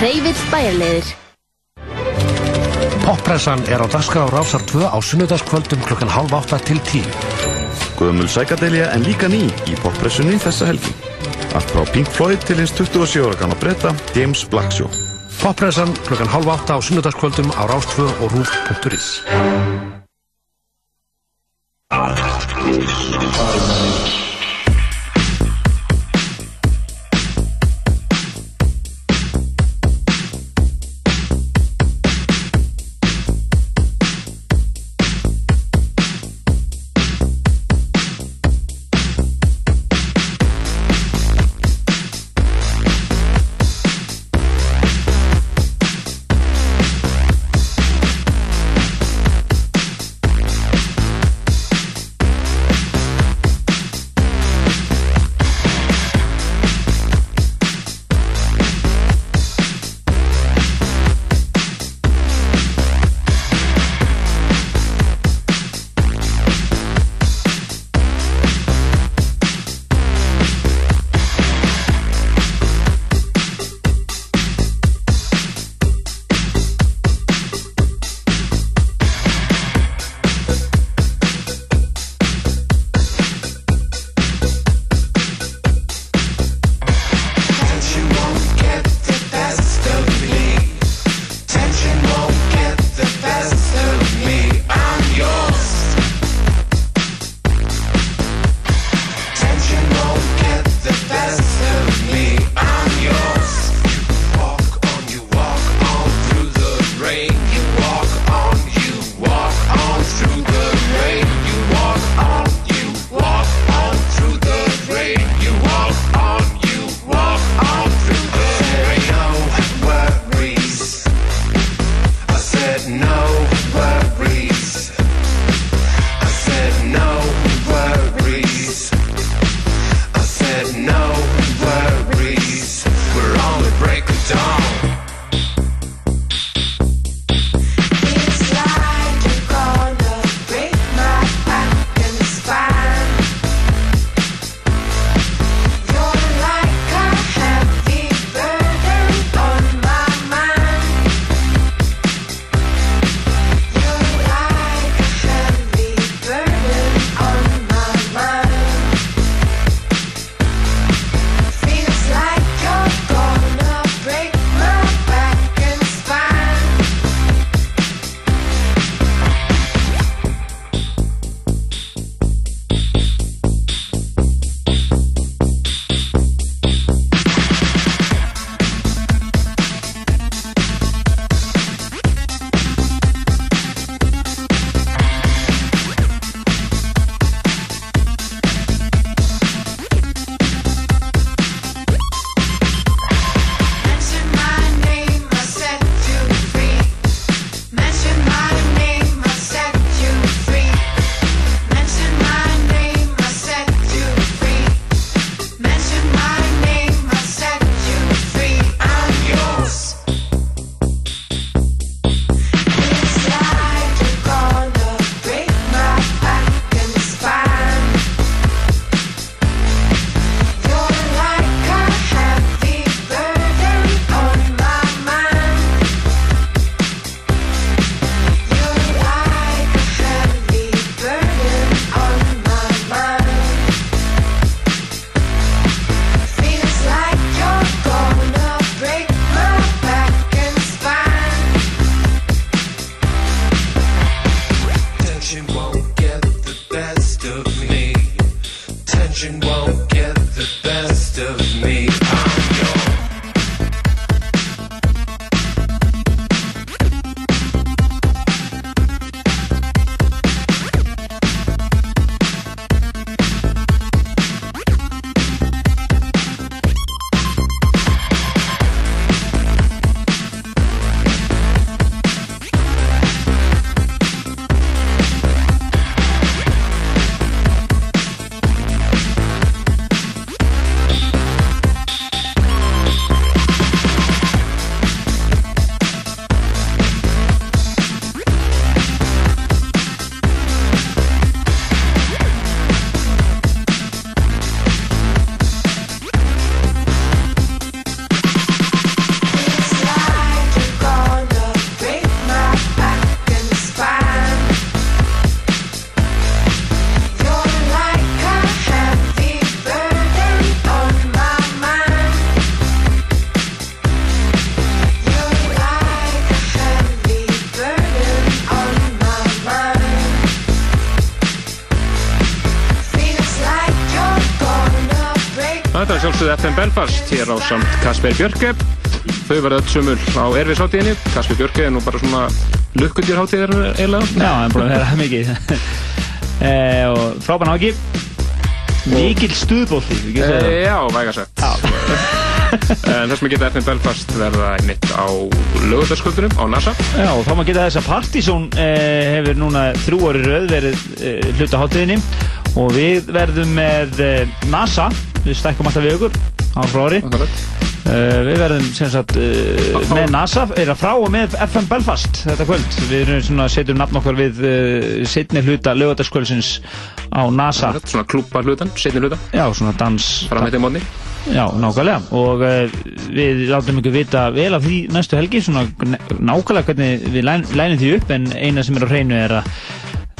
Hreyfill bæjarleiðir. Poppressan er á dagskrá Rásar 2 á sunnudagskvöldum klukkan halv átta til tíu. Gömul sækadelja en líka ný í poppressunni þessa helgi. Allt frá Pink Floyd til hins 27 ára gamla breyta James Black Show. Poppressan klukkan halv átta á sunnudagskvöldum á Rás 2 og rúf.is. hér á samt Kasper Björke. Þau verða öll sömul á Erfisháttíðinni. Kasper Björke er nú bara svona lukkundjur háttíðar eiginlega. Já, hann er búin að vera mikið. e, og frábæn áki. Mikil það. E, já, væga sagt. en þess að geta FM Belfast verða einmitt á lögutaskvöldunum á NASA. Já, þá maður geta þess að Partizón eh, hefur núna þrjú orði rauð verið eh, hluta hátíðinni og við verðum með eh, NASA, við stækkum alltaf við okkur á fróri. Uh, við verðum sem sagt uh, með NASA, að frá og með FM Belfast þetta kvöld. Við erum svona, setjum nafn okkar við uh, setni hluta lögataskvöldsins á NASA. Svona klúpa hlutan, setni hlutan. Já, svona dans. Framhættið mótni. Já, nákvæmlega og við látum ykkur vita vel af því næstu helgi svona nákvæmlega hvernig við læn, lænum því upp en eina sem er á hreinu er að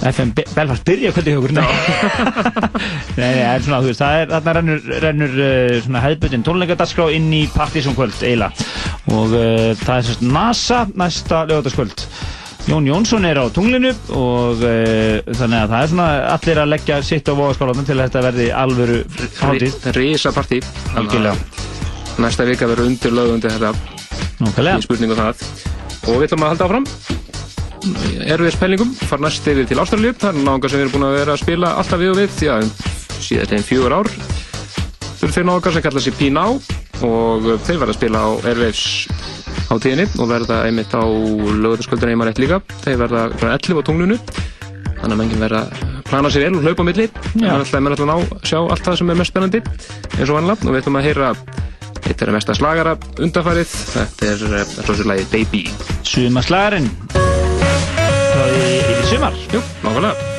FM Be- Belfast byrja kvöldi okkur Nei, það er svona, þú veist, það er, þarna rennur, rennur uh, svona hefðbundin tónleikadagskrá inn í Partizón kvöld, eiginlega og uh, það er sérst NASA næsta lögataskvöld Jón Jónsson er á tunglinu og uh, þannig að það er svona allir að leggja sitt á vogaskálanum til að þetta verði alvöru hátíð. Rísa partí. Næsta vika verður undir lög undir þetta. Nákvæmlega. Í spurningu það. Og við ætlum að halda áfram. Erum við spælingum, fara næst yfir til Ástralju. Það er náðungar sem við erum búin að vera að spila alltaf við og við, að síðast einn fjögur ár. Eru þeir náðungar sem kalla sig P-Now og þeir verða að spila á Airwaves á tíðinni og verða einmitt á lögutaskvöldinu einmar eitt líka. Þeir verða kl. 11 á tunglunu. Þannig að menginn verða að plana sér vel og hlaupa á milli. Það er alltaf ná sjá allt það sem er mest spennandi eins og vanlega og við ætlum að heyra eitt er að mesta slagara undarfærið. Þetta er eh, svo sér lagið Baby. Er yfir sumar. Jú, nákvæmlega.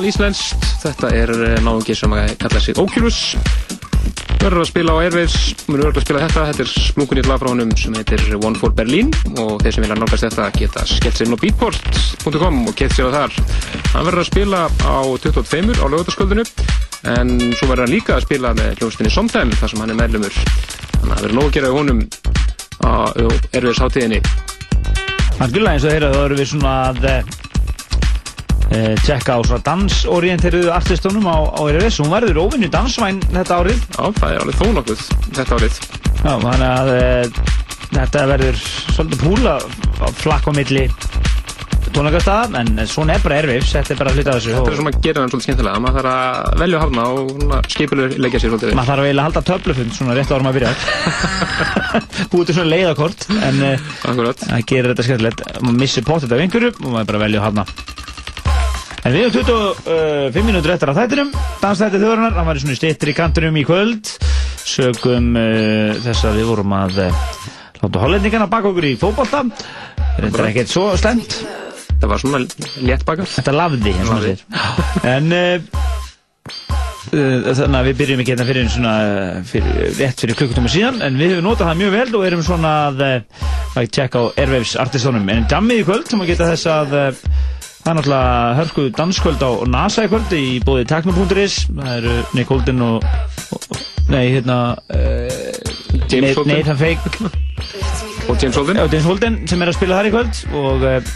Alíslenskt, þetta er náðungi sem að kalla sig Oculus verður að spila á Airwaves mun verður að spila þetta, þetta er splunkunýtt lag frá honum sem heitir One for Berlin. Og þeir sem vilja nálgast þetta geta skellt sér inn á beatport.com og kett sér á þar. Hann verður að spila á 22 á lögutaskvöldinu en svo verður hann líka að spila með hljómsdunni Somtime þar sem hann er meðlumur þannig að það verður nóg að gera í honum á Airwaves hátíðinni. Algjörlega eins og þeirra þá erum við svona að e, tjekka á svona dansorienteruðu artistunum á, á RFS hún verður óvinni dansvæn þetta árið. Já, það er alveg þó nokkuð þetta árið. Já, þannig að e, þetta verður svolítið púla flakk á milli tónleikastaða en svona er bara erfis, þetta er bara hluta af þessu Þetta er svona að gera hann svolítið skemmtilega. Maður þarf að velja að hafna og skipuleg leggja sér svolítið við maður þarf eiginlega að halda töflufund svona rétt árum að byrja búið til svona leiðakort en uh, það gerir þetta skemmtilegt. Maður missir pottet af einhverju og maður bara velja að hafna en við erum 25 minútur eftir að þættinum. Dansþætti þjóðurnar, hann var í svona stittri kantunum í kvöld. Sögum uh, þess að við vorum að uh, láta hollendingarna baka okkur í fókbalta þetta er ekkert svo slemt Það var svona létt bakar Þetta lafði, eins og maður segir. En uh, þannig að við byrjum ekki hérna fyrir svona uh, fyrir, rétt fyrir klukkutíma síðan. En við höfum notað það mjög vel og erum svona að, að tjekka á Airwaves artistónum en jammið í kvöld sem að geta þess að það er náttúrulega hörku danskvöld á NASA í kvöld í bóði Tekno.is það eru Nick Holden og, og nei, hérna uh. Nathan Fake. Og James Holden? Já, James Holden sem er að spila þar í kvöld og uh,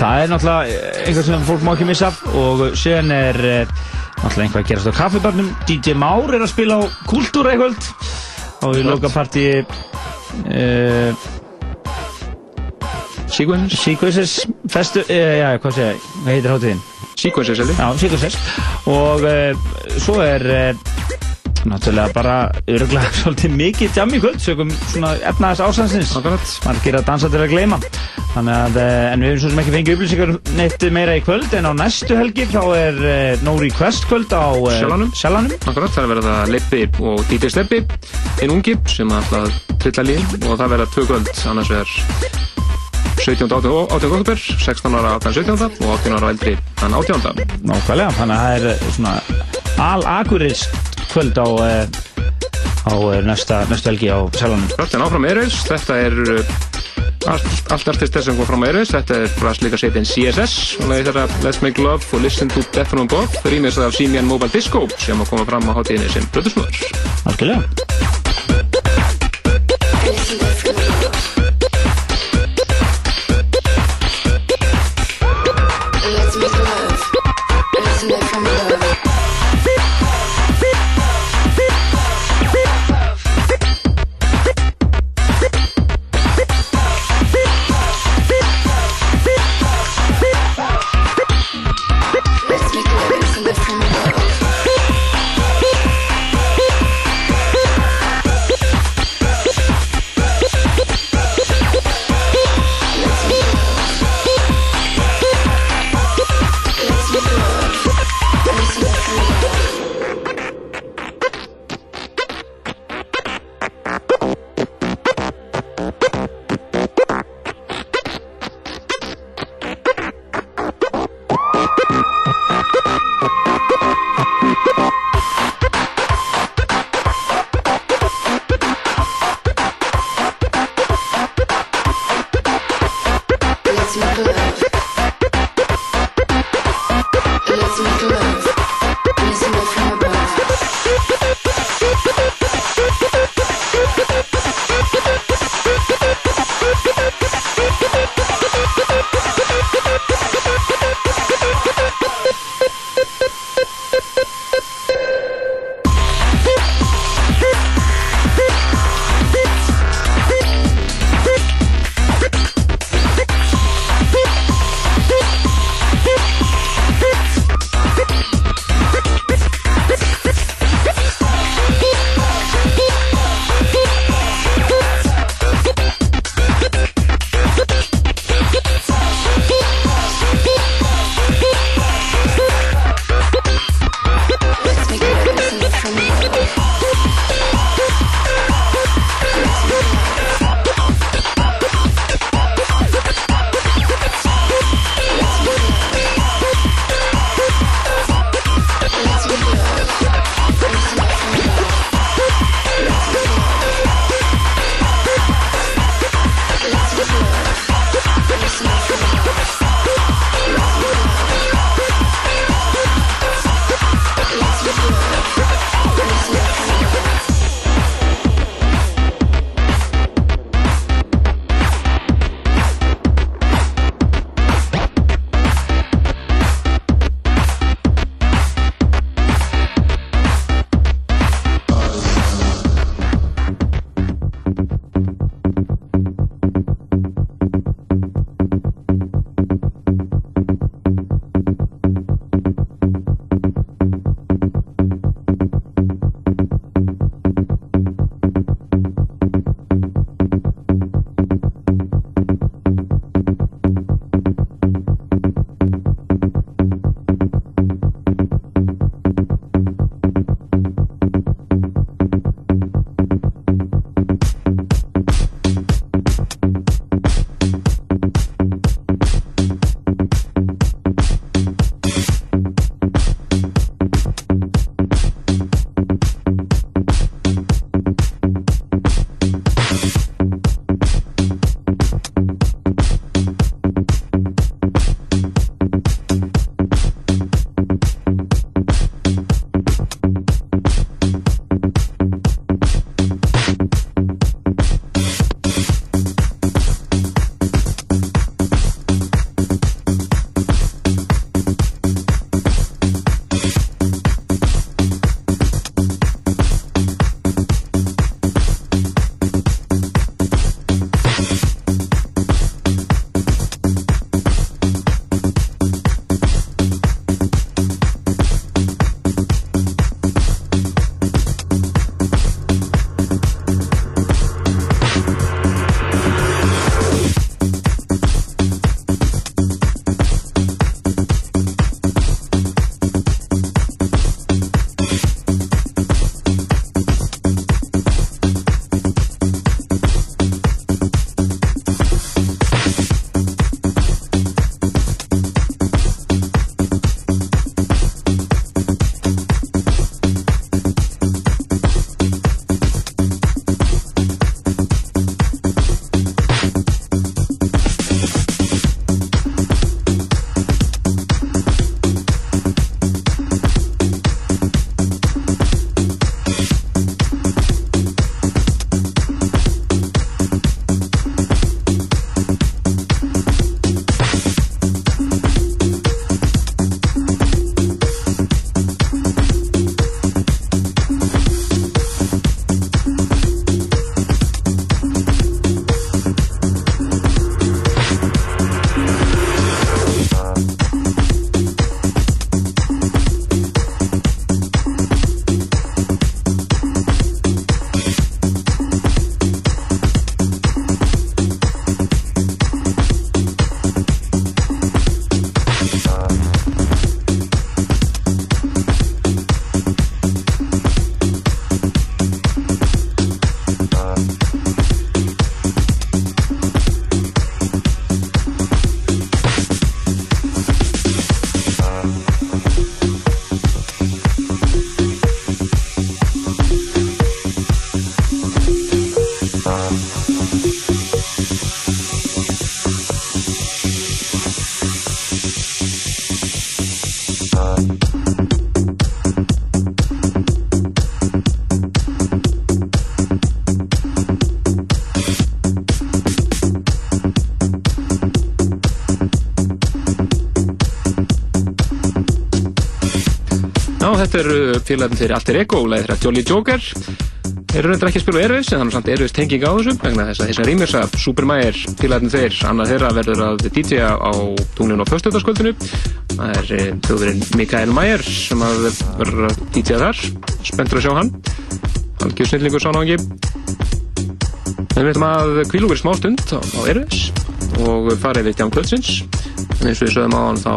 það er náttúrulega einhver sem fólk má ekki missa og síðan er uh, náttúrulega einhver að gerast á kaffibarnum DJ Már er að spila á Kultúra í kvöld. Og í loka partí uh, Sequences? Sequences festu, uh, já, hvað segja, hvað heitir hátíðin? Sequences, held ég Já, Sequences. Og uh, svo er uh, náttúrulega bara öruglega svolítið mikið jam í kvöld sögum svona efnaðast ásansins margir að dansa til að gleyma. Þannig að, en við hefum svo sem ekki fengið upplýsingar neitt meira í kvöld en á næstu helgi þá er uh, No Request kvöld á uh, Sjalanum Sjalanum Akkurat, það verða Lippi og DJ Steppi einn ungi sem ætla að trilla lín og það verða tvö kvöld. Annars er 17. 18. oktober 16 ára þann 17. og 18 ára eldri þann 18. Nákvæmlega, þannig að það er uh, svona al-akurist kvöld á, uh, á uh, næsta, næsta helgi á Sjalanum Akkurat, en áfram Eirveis, þetta er allt, allt artistar sem kom fram Eirveis þetta er braslíka setin CSS og það er þetta Let's Make Love og Listen to Death on Bob rýmis af Simian Mobile Disco sem að koma fram á hátíðinni sem blöðusnúður Algjörlega Þetta eru félagarnir þeirri Alter Ego og leðir þeirra Jolly Joker. Þeir eru reyndar ekki að spila Airwaves en þannig samt Airwaves tenging á þessu vegna þess að þess að rýmis að Super Mayer félagarnir þeir, annar þeirra verður að DJ-a á tunglinu á föstudagskvöldinu. Það er eh, þjóðurinn Mikael Mayer sem að verður að DJ-a þar. Spenntur að sjá hann. Algjör snillingur sánáðangi. En við ætlum að kvíla okkur í smá stund á, Airwaves og fara yfir tján kvöldsins. En eins og við sögum á hann þá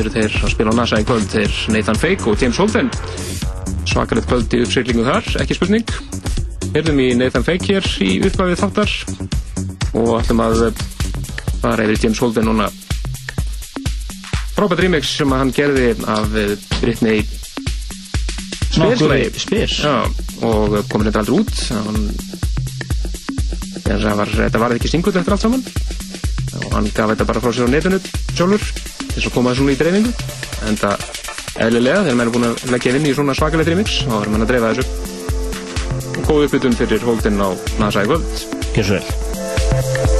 eru þeir að spila á NASA í kvöld þeir Nathan Fake og James Holden. Svakalegt kvöld í uppsýrlingu þar, ekki spurning. Erum í Nathan Fake hér í uppgafið þáttar og ætlum að fara yfir James Holden núna. Frábært remix sem að hann gerði af Britney Spears. Spears. Já, og komur þetta aldrei út. Hann, ja, það var, þetta var ekki singull eftir allt saman og hann gaf þetta bara frá sér á netinu sjálfur til að koma þessu í dreifingu. En það eðlilega þegar menn er búin að leggja inn í svona svakalegt remix þá erum menn að dreifa þessu. Og góð uppbytun fyrir Holden á NASA í kvöld. Gjör svo vel.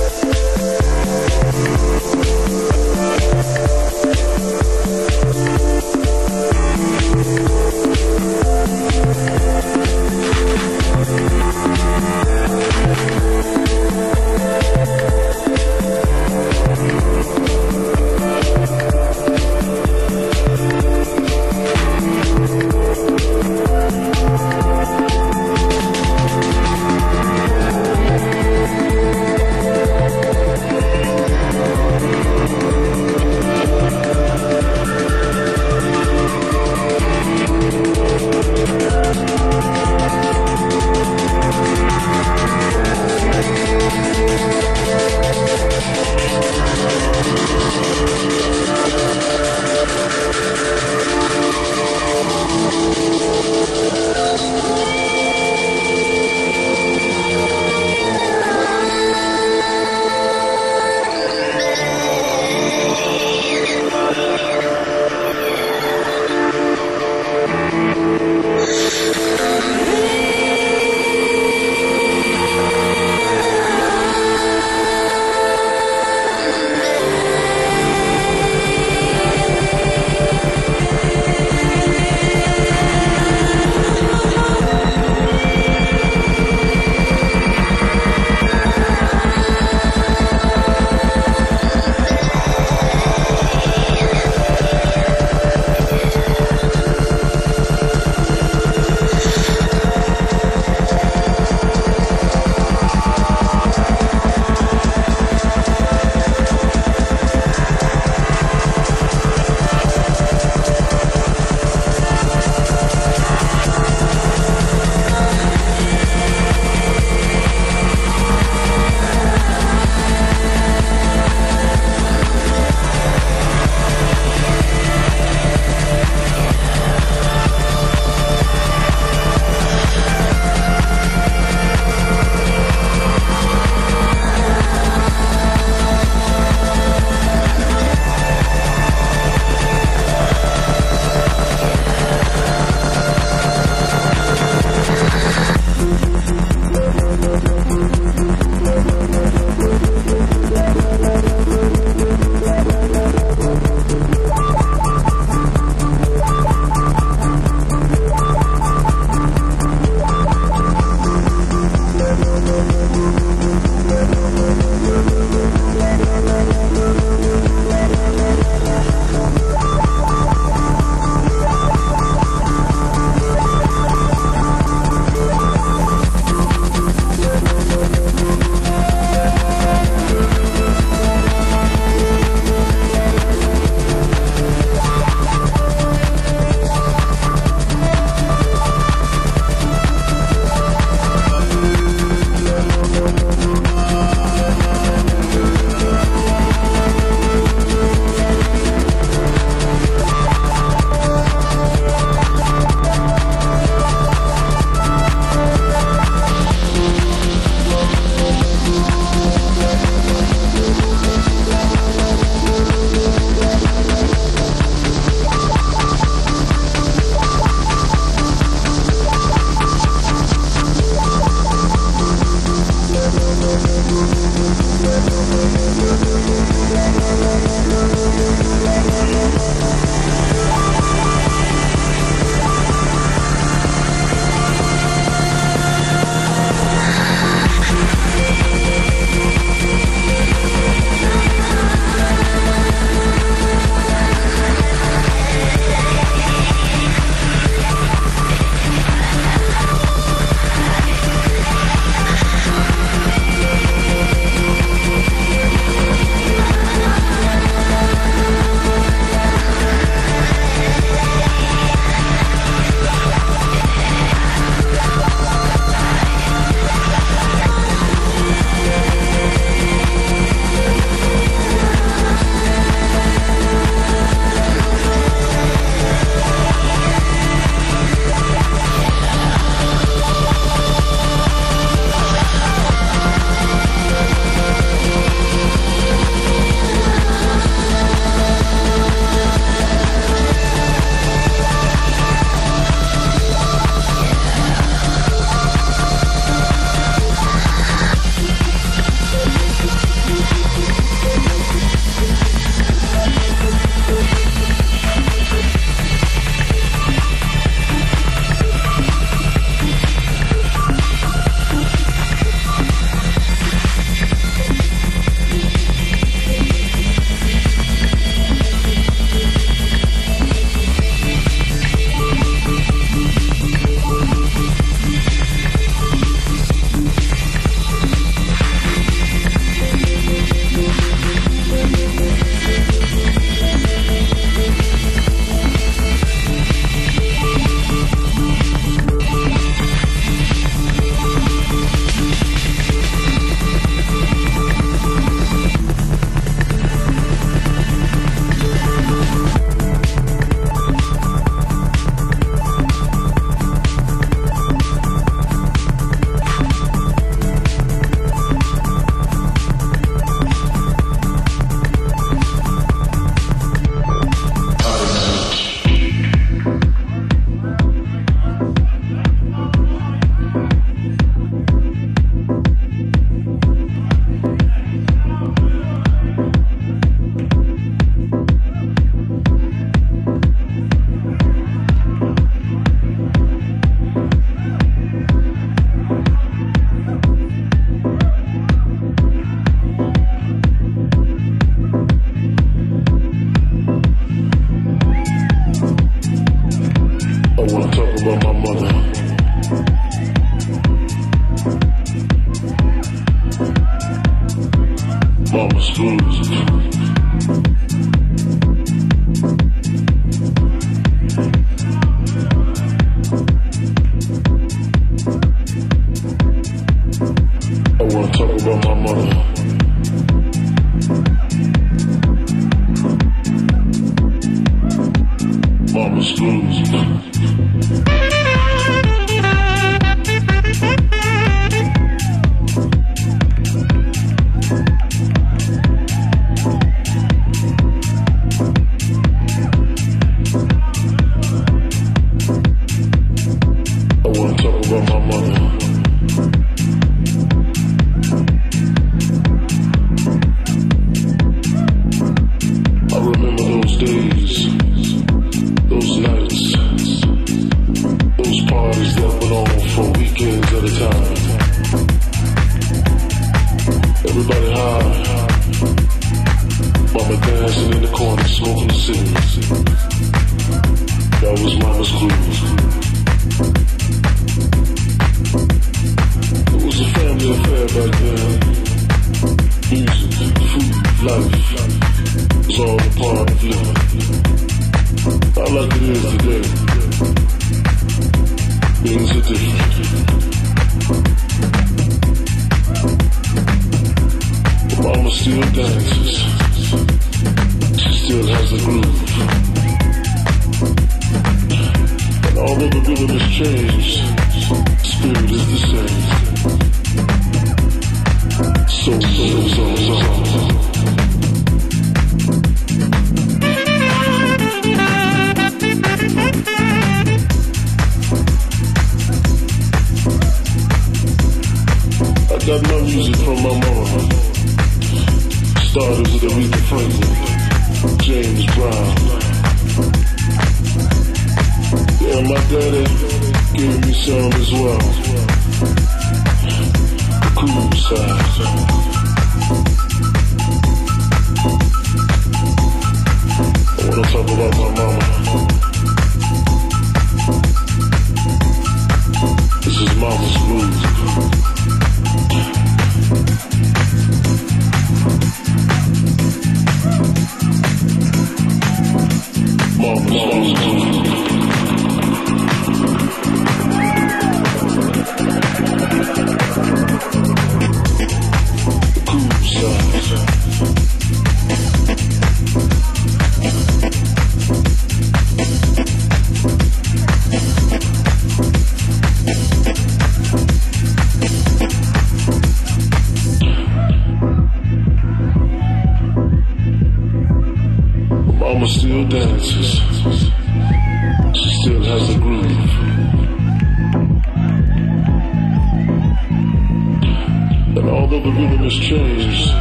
Although the rhythm has changed,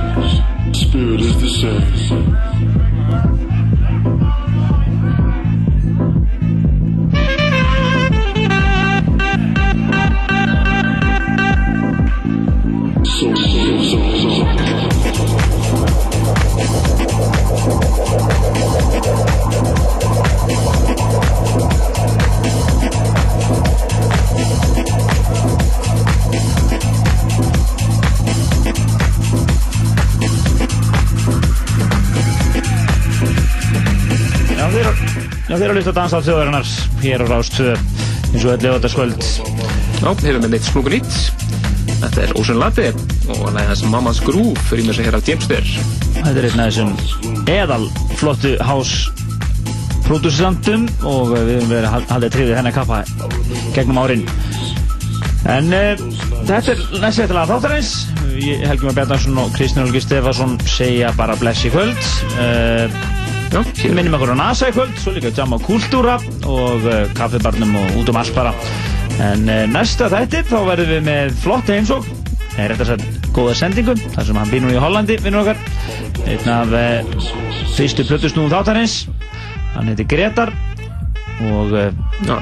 spirit is the same. Já, þeir eru að hlusta á dansa á þjóðarinnar. Hér á Rás 2 eins og öll lögataskvöld Já, hefur með neitt smúku nýtt. Þetta er Ocean Latte og hann er hans Mammas Groove fyrir með sig hér af James Bear. Þetta er einn af þessum eðal flottu house producentum og við höfum verið að haldið tríðið hennar kappa gegnum árin. En uh, þetta er næst eftir laga þáttarins. Helgi Már Bjarnarsson og Kristján Olgi Stefansson segja bara bless í kvöld. Uh, við minnum okkur á NASA í kvöld svo líka Jam á Kultúra og uh, kaffibarnum og út um allt bara en næsta þætti þá verðum við með flott heimsók eða rétt að segja góða sendingu þar sem hann býr nú í Hollandi vinnur okkar einn af fyrstu plötusnúðum þáttarins hann heitir Gretar og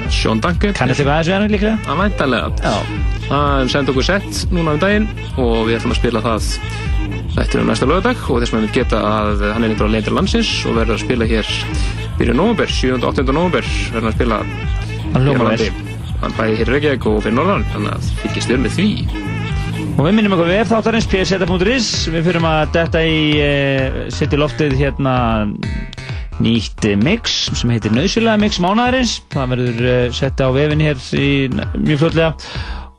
Sean Duncan. kannast eitthvað aðeins við hann líklega? Að væntalega. Hann sendi okkur sett núna um daginn og við ætlum að spila það Þetta er næsta lögadag og þess vegna geta að hann er á leyndir landsins og verður að spila hér byrju nóvember, 7. og 8. nóvember verður hann að spila hér á landi. Hann bæði hér Reykjavík og fyrir Norðan þannig að fylgist þér með því Og við minnum okkur við þáttarins pseta.is Við fyrir að detta í uh, setja í loftið hérna nýtt eh, mix sem heitir Nauðsynlega mix mánaðarins það verður uh, sett á vefin hér í, mjög fljótlega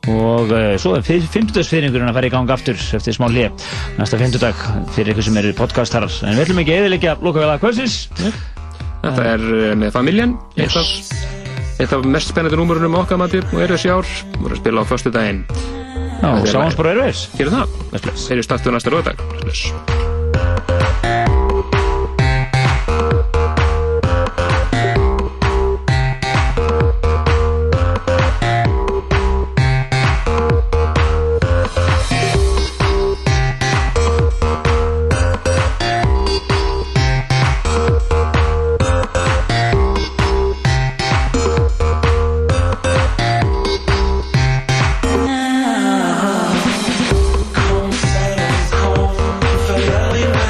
og uh, svo er fimmtudagsfyrringurinn að fara í gang aftur eftir smá hlið næsta fimmtudag fyrir ykkur sem eru podcastarar en við ætlum ekki eðilegja lokavæða kvölsins Þetta er eh, með familjan. Af, eitt af mest spennandi númurunum okkar maður og eru þessi ár. Voru að spila á förstu daginn Já, sáum bara erfis Gerum það. Þeir eru startuð næsta röðdag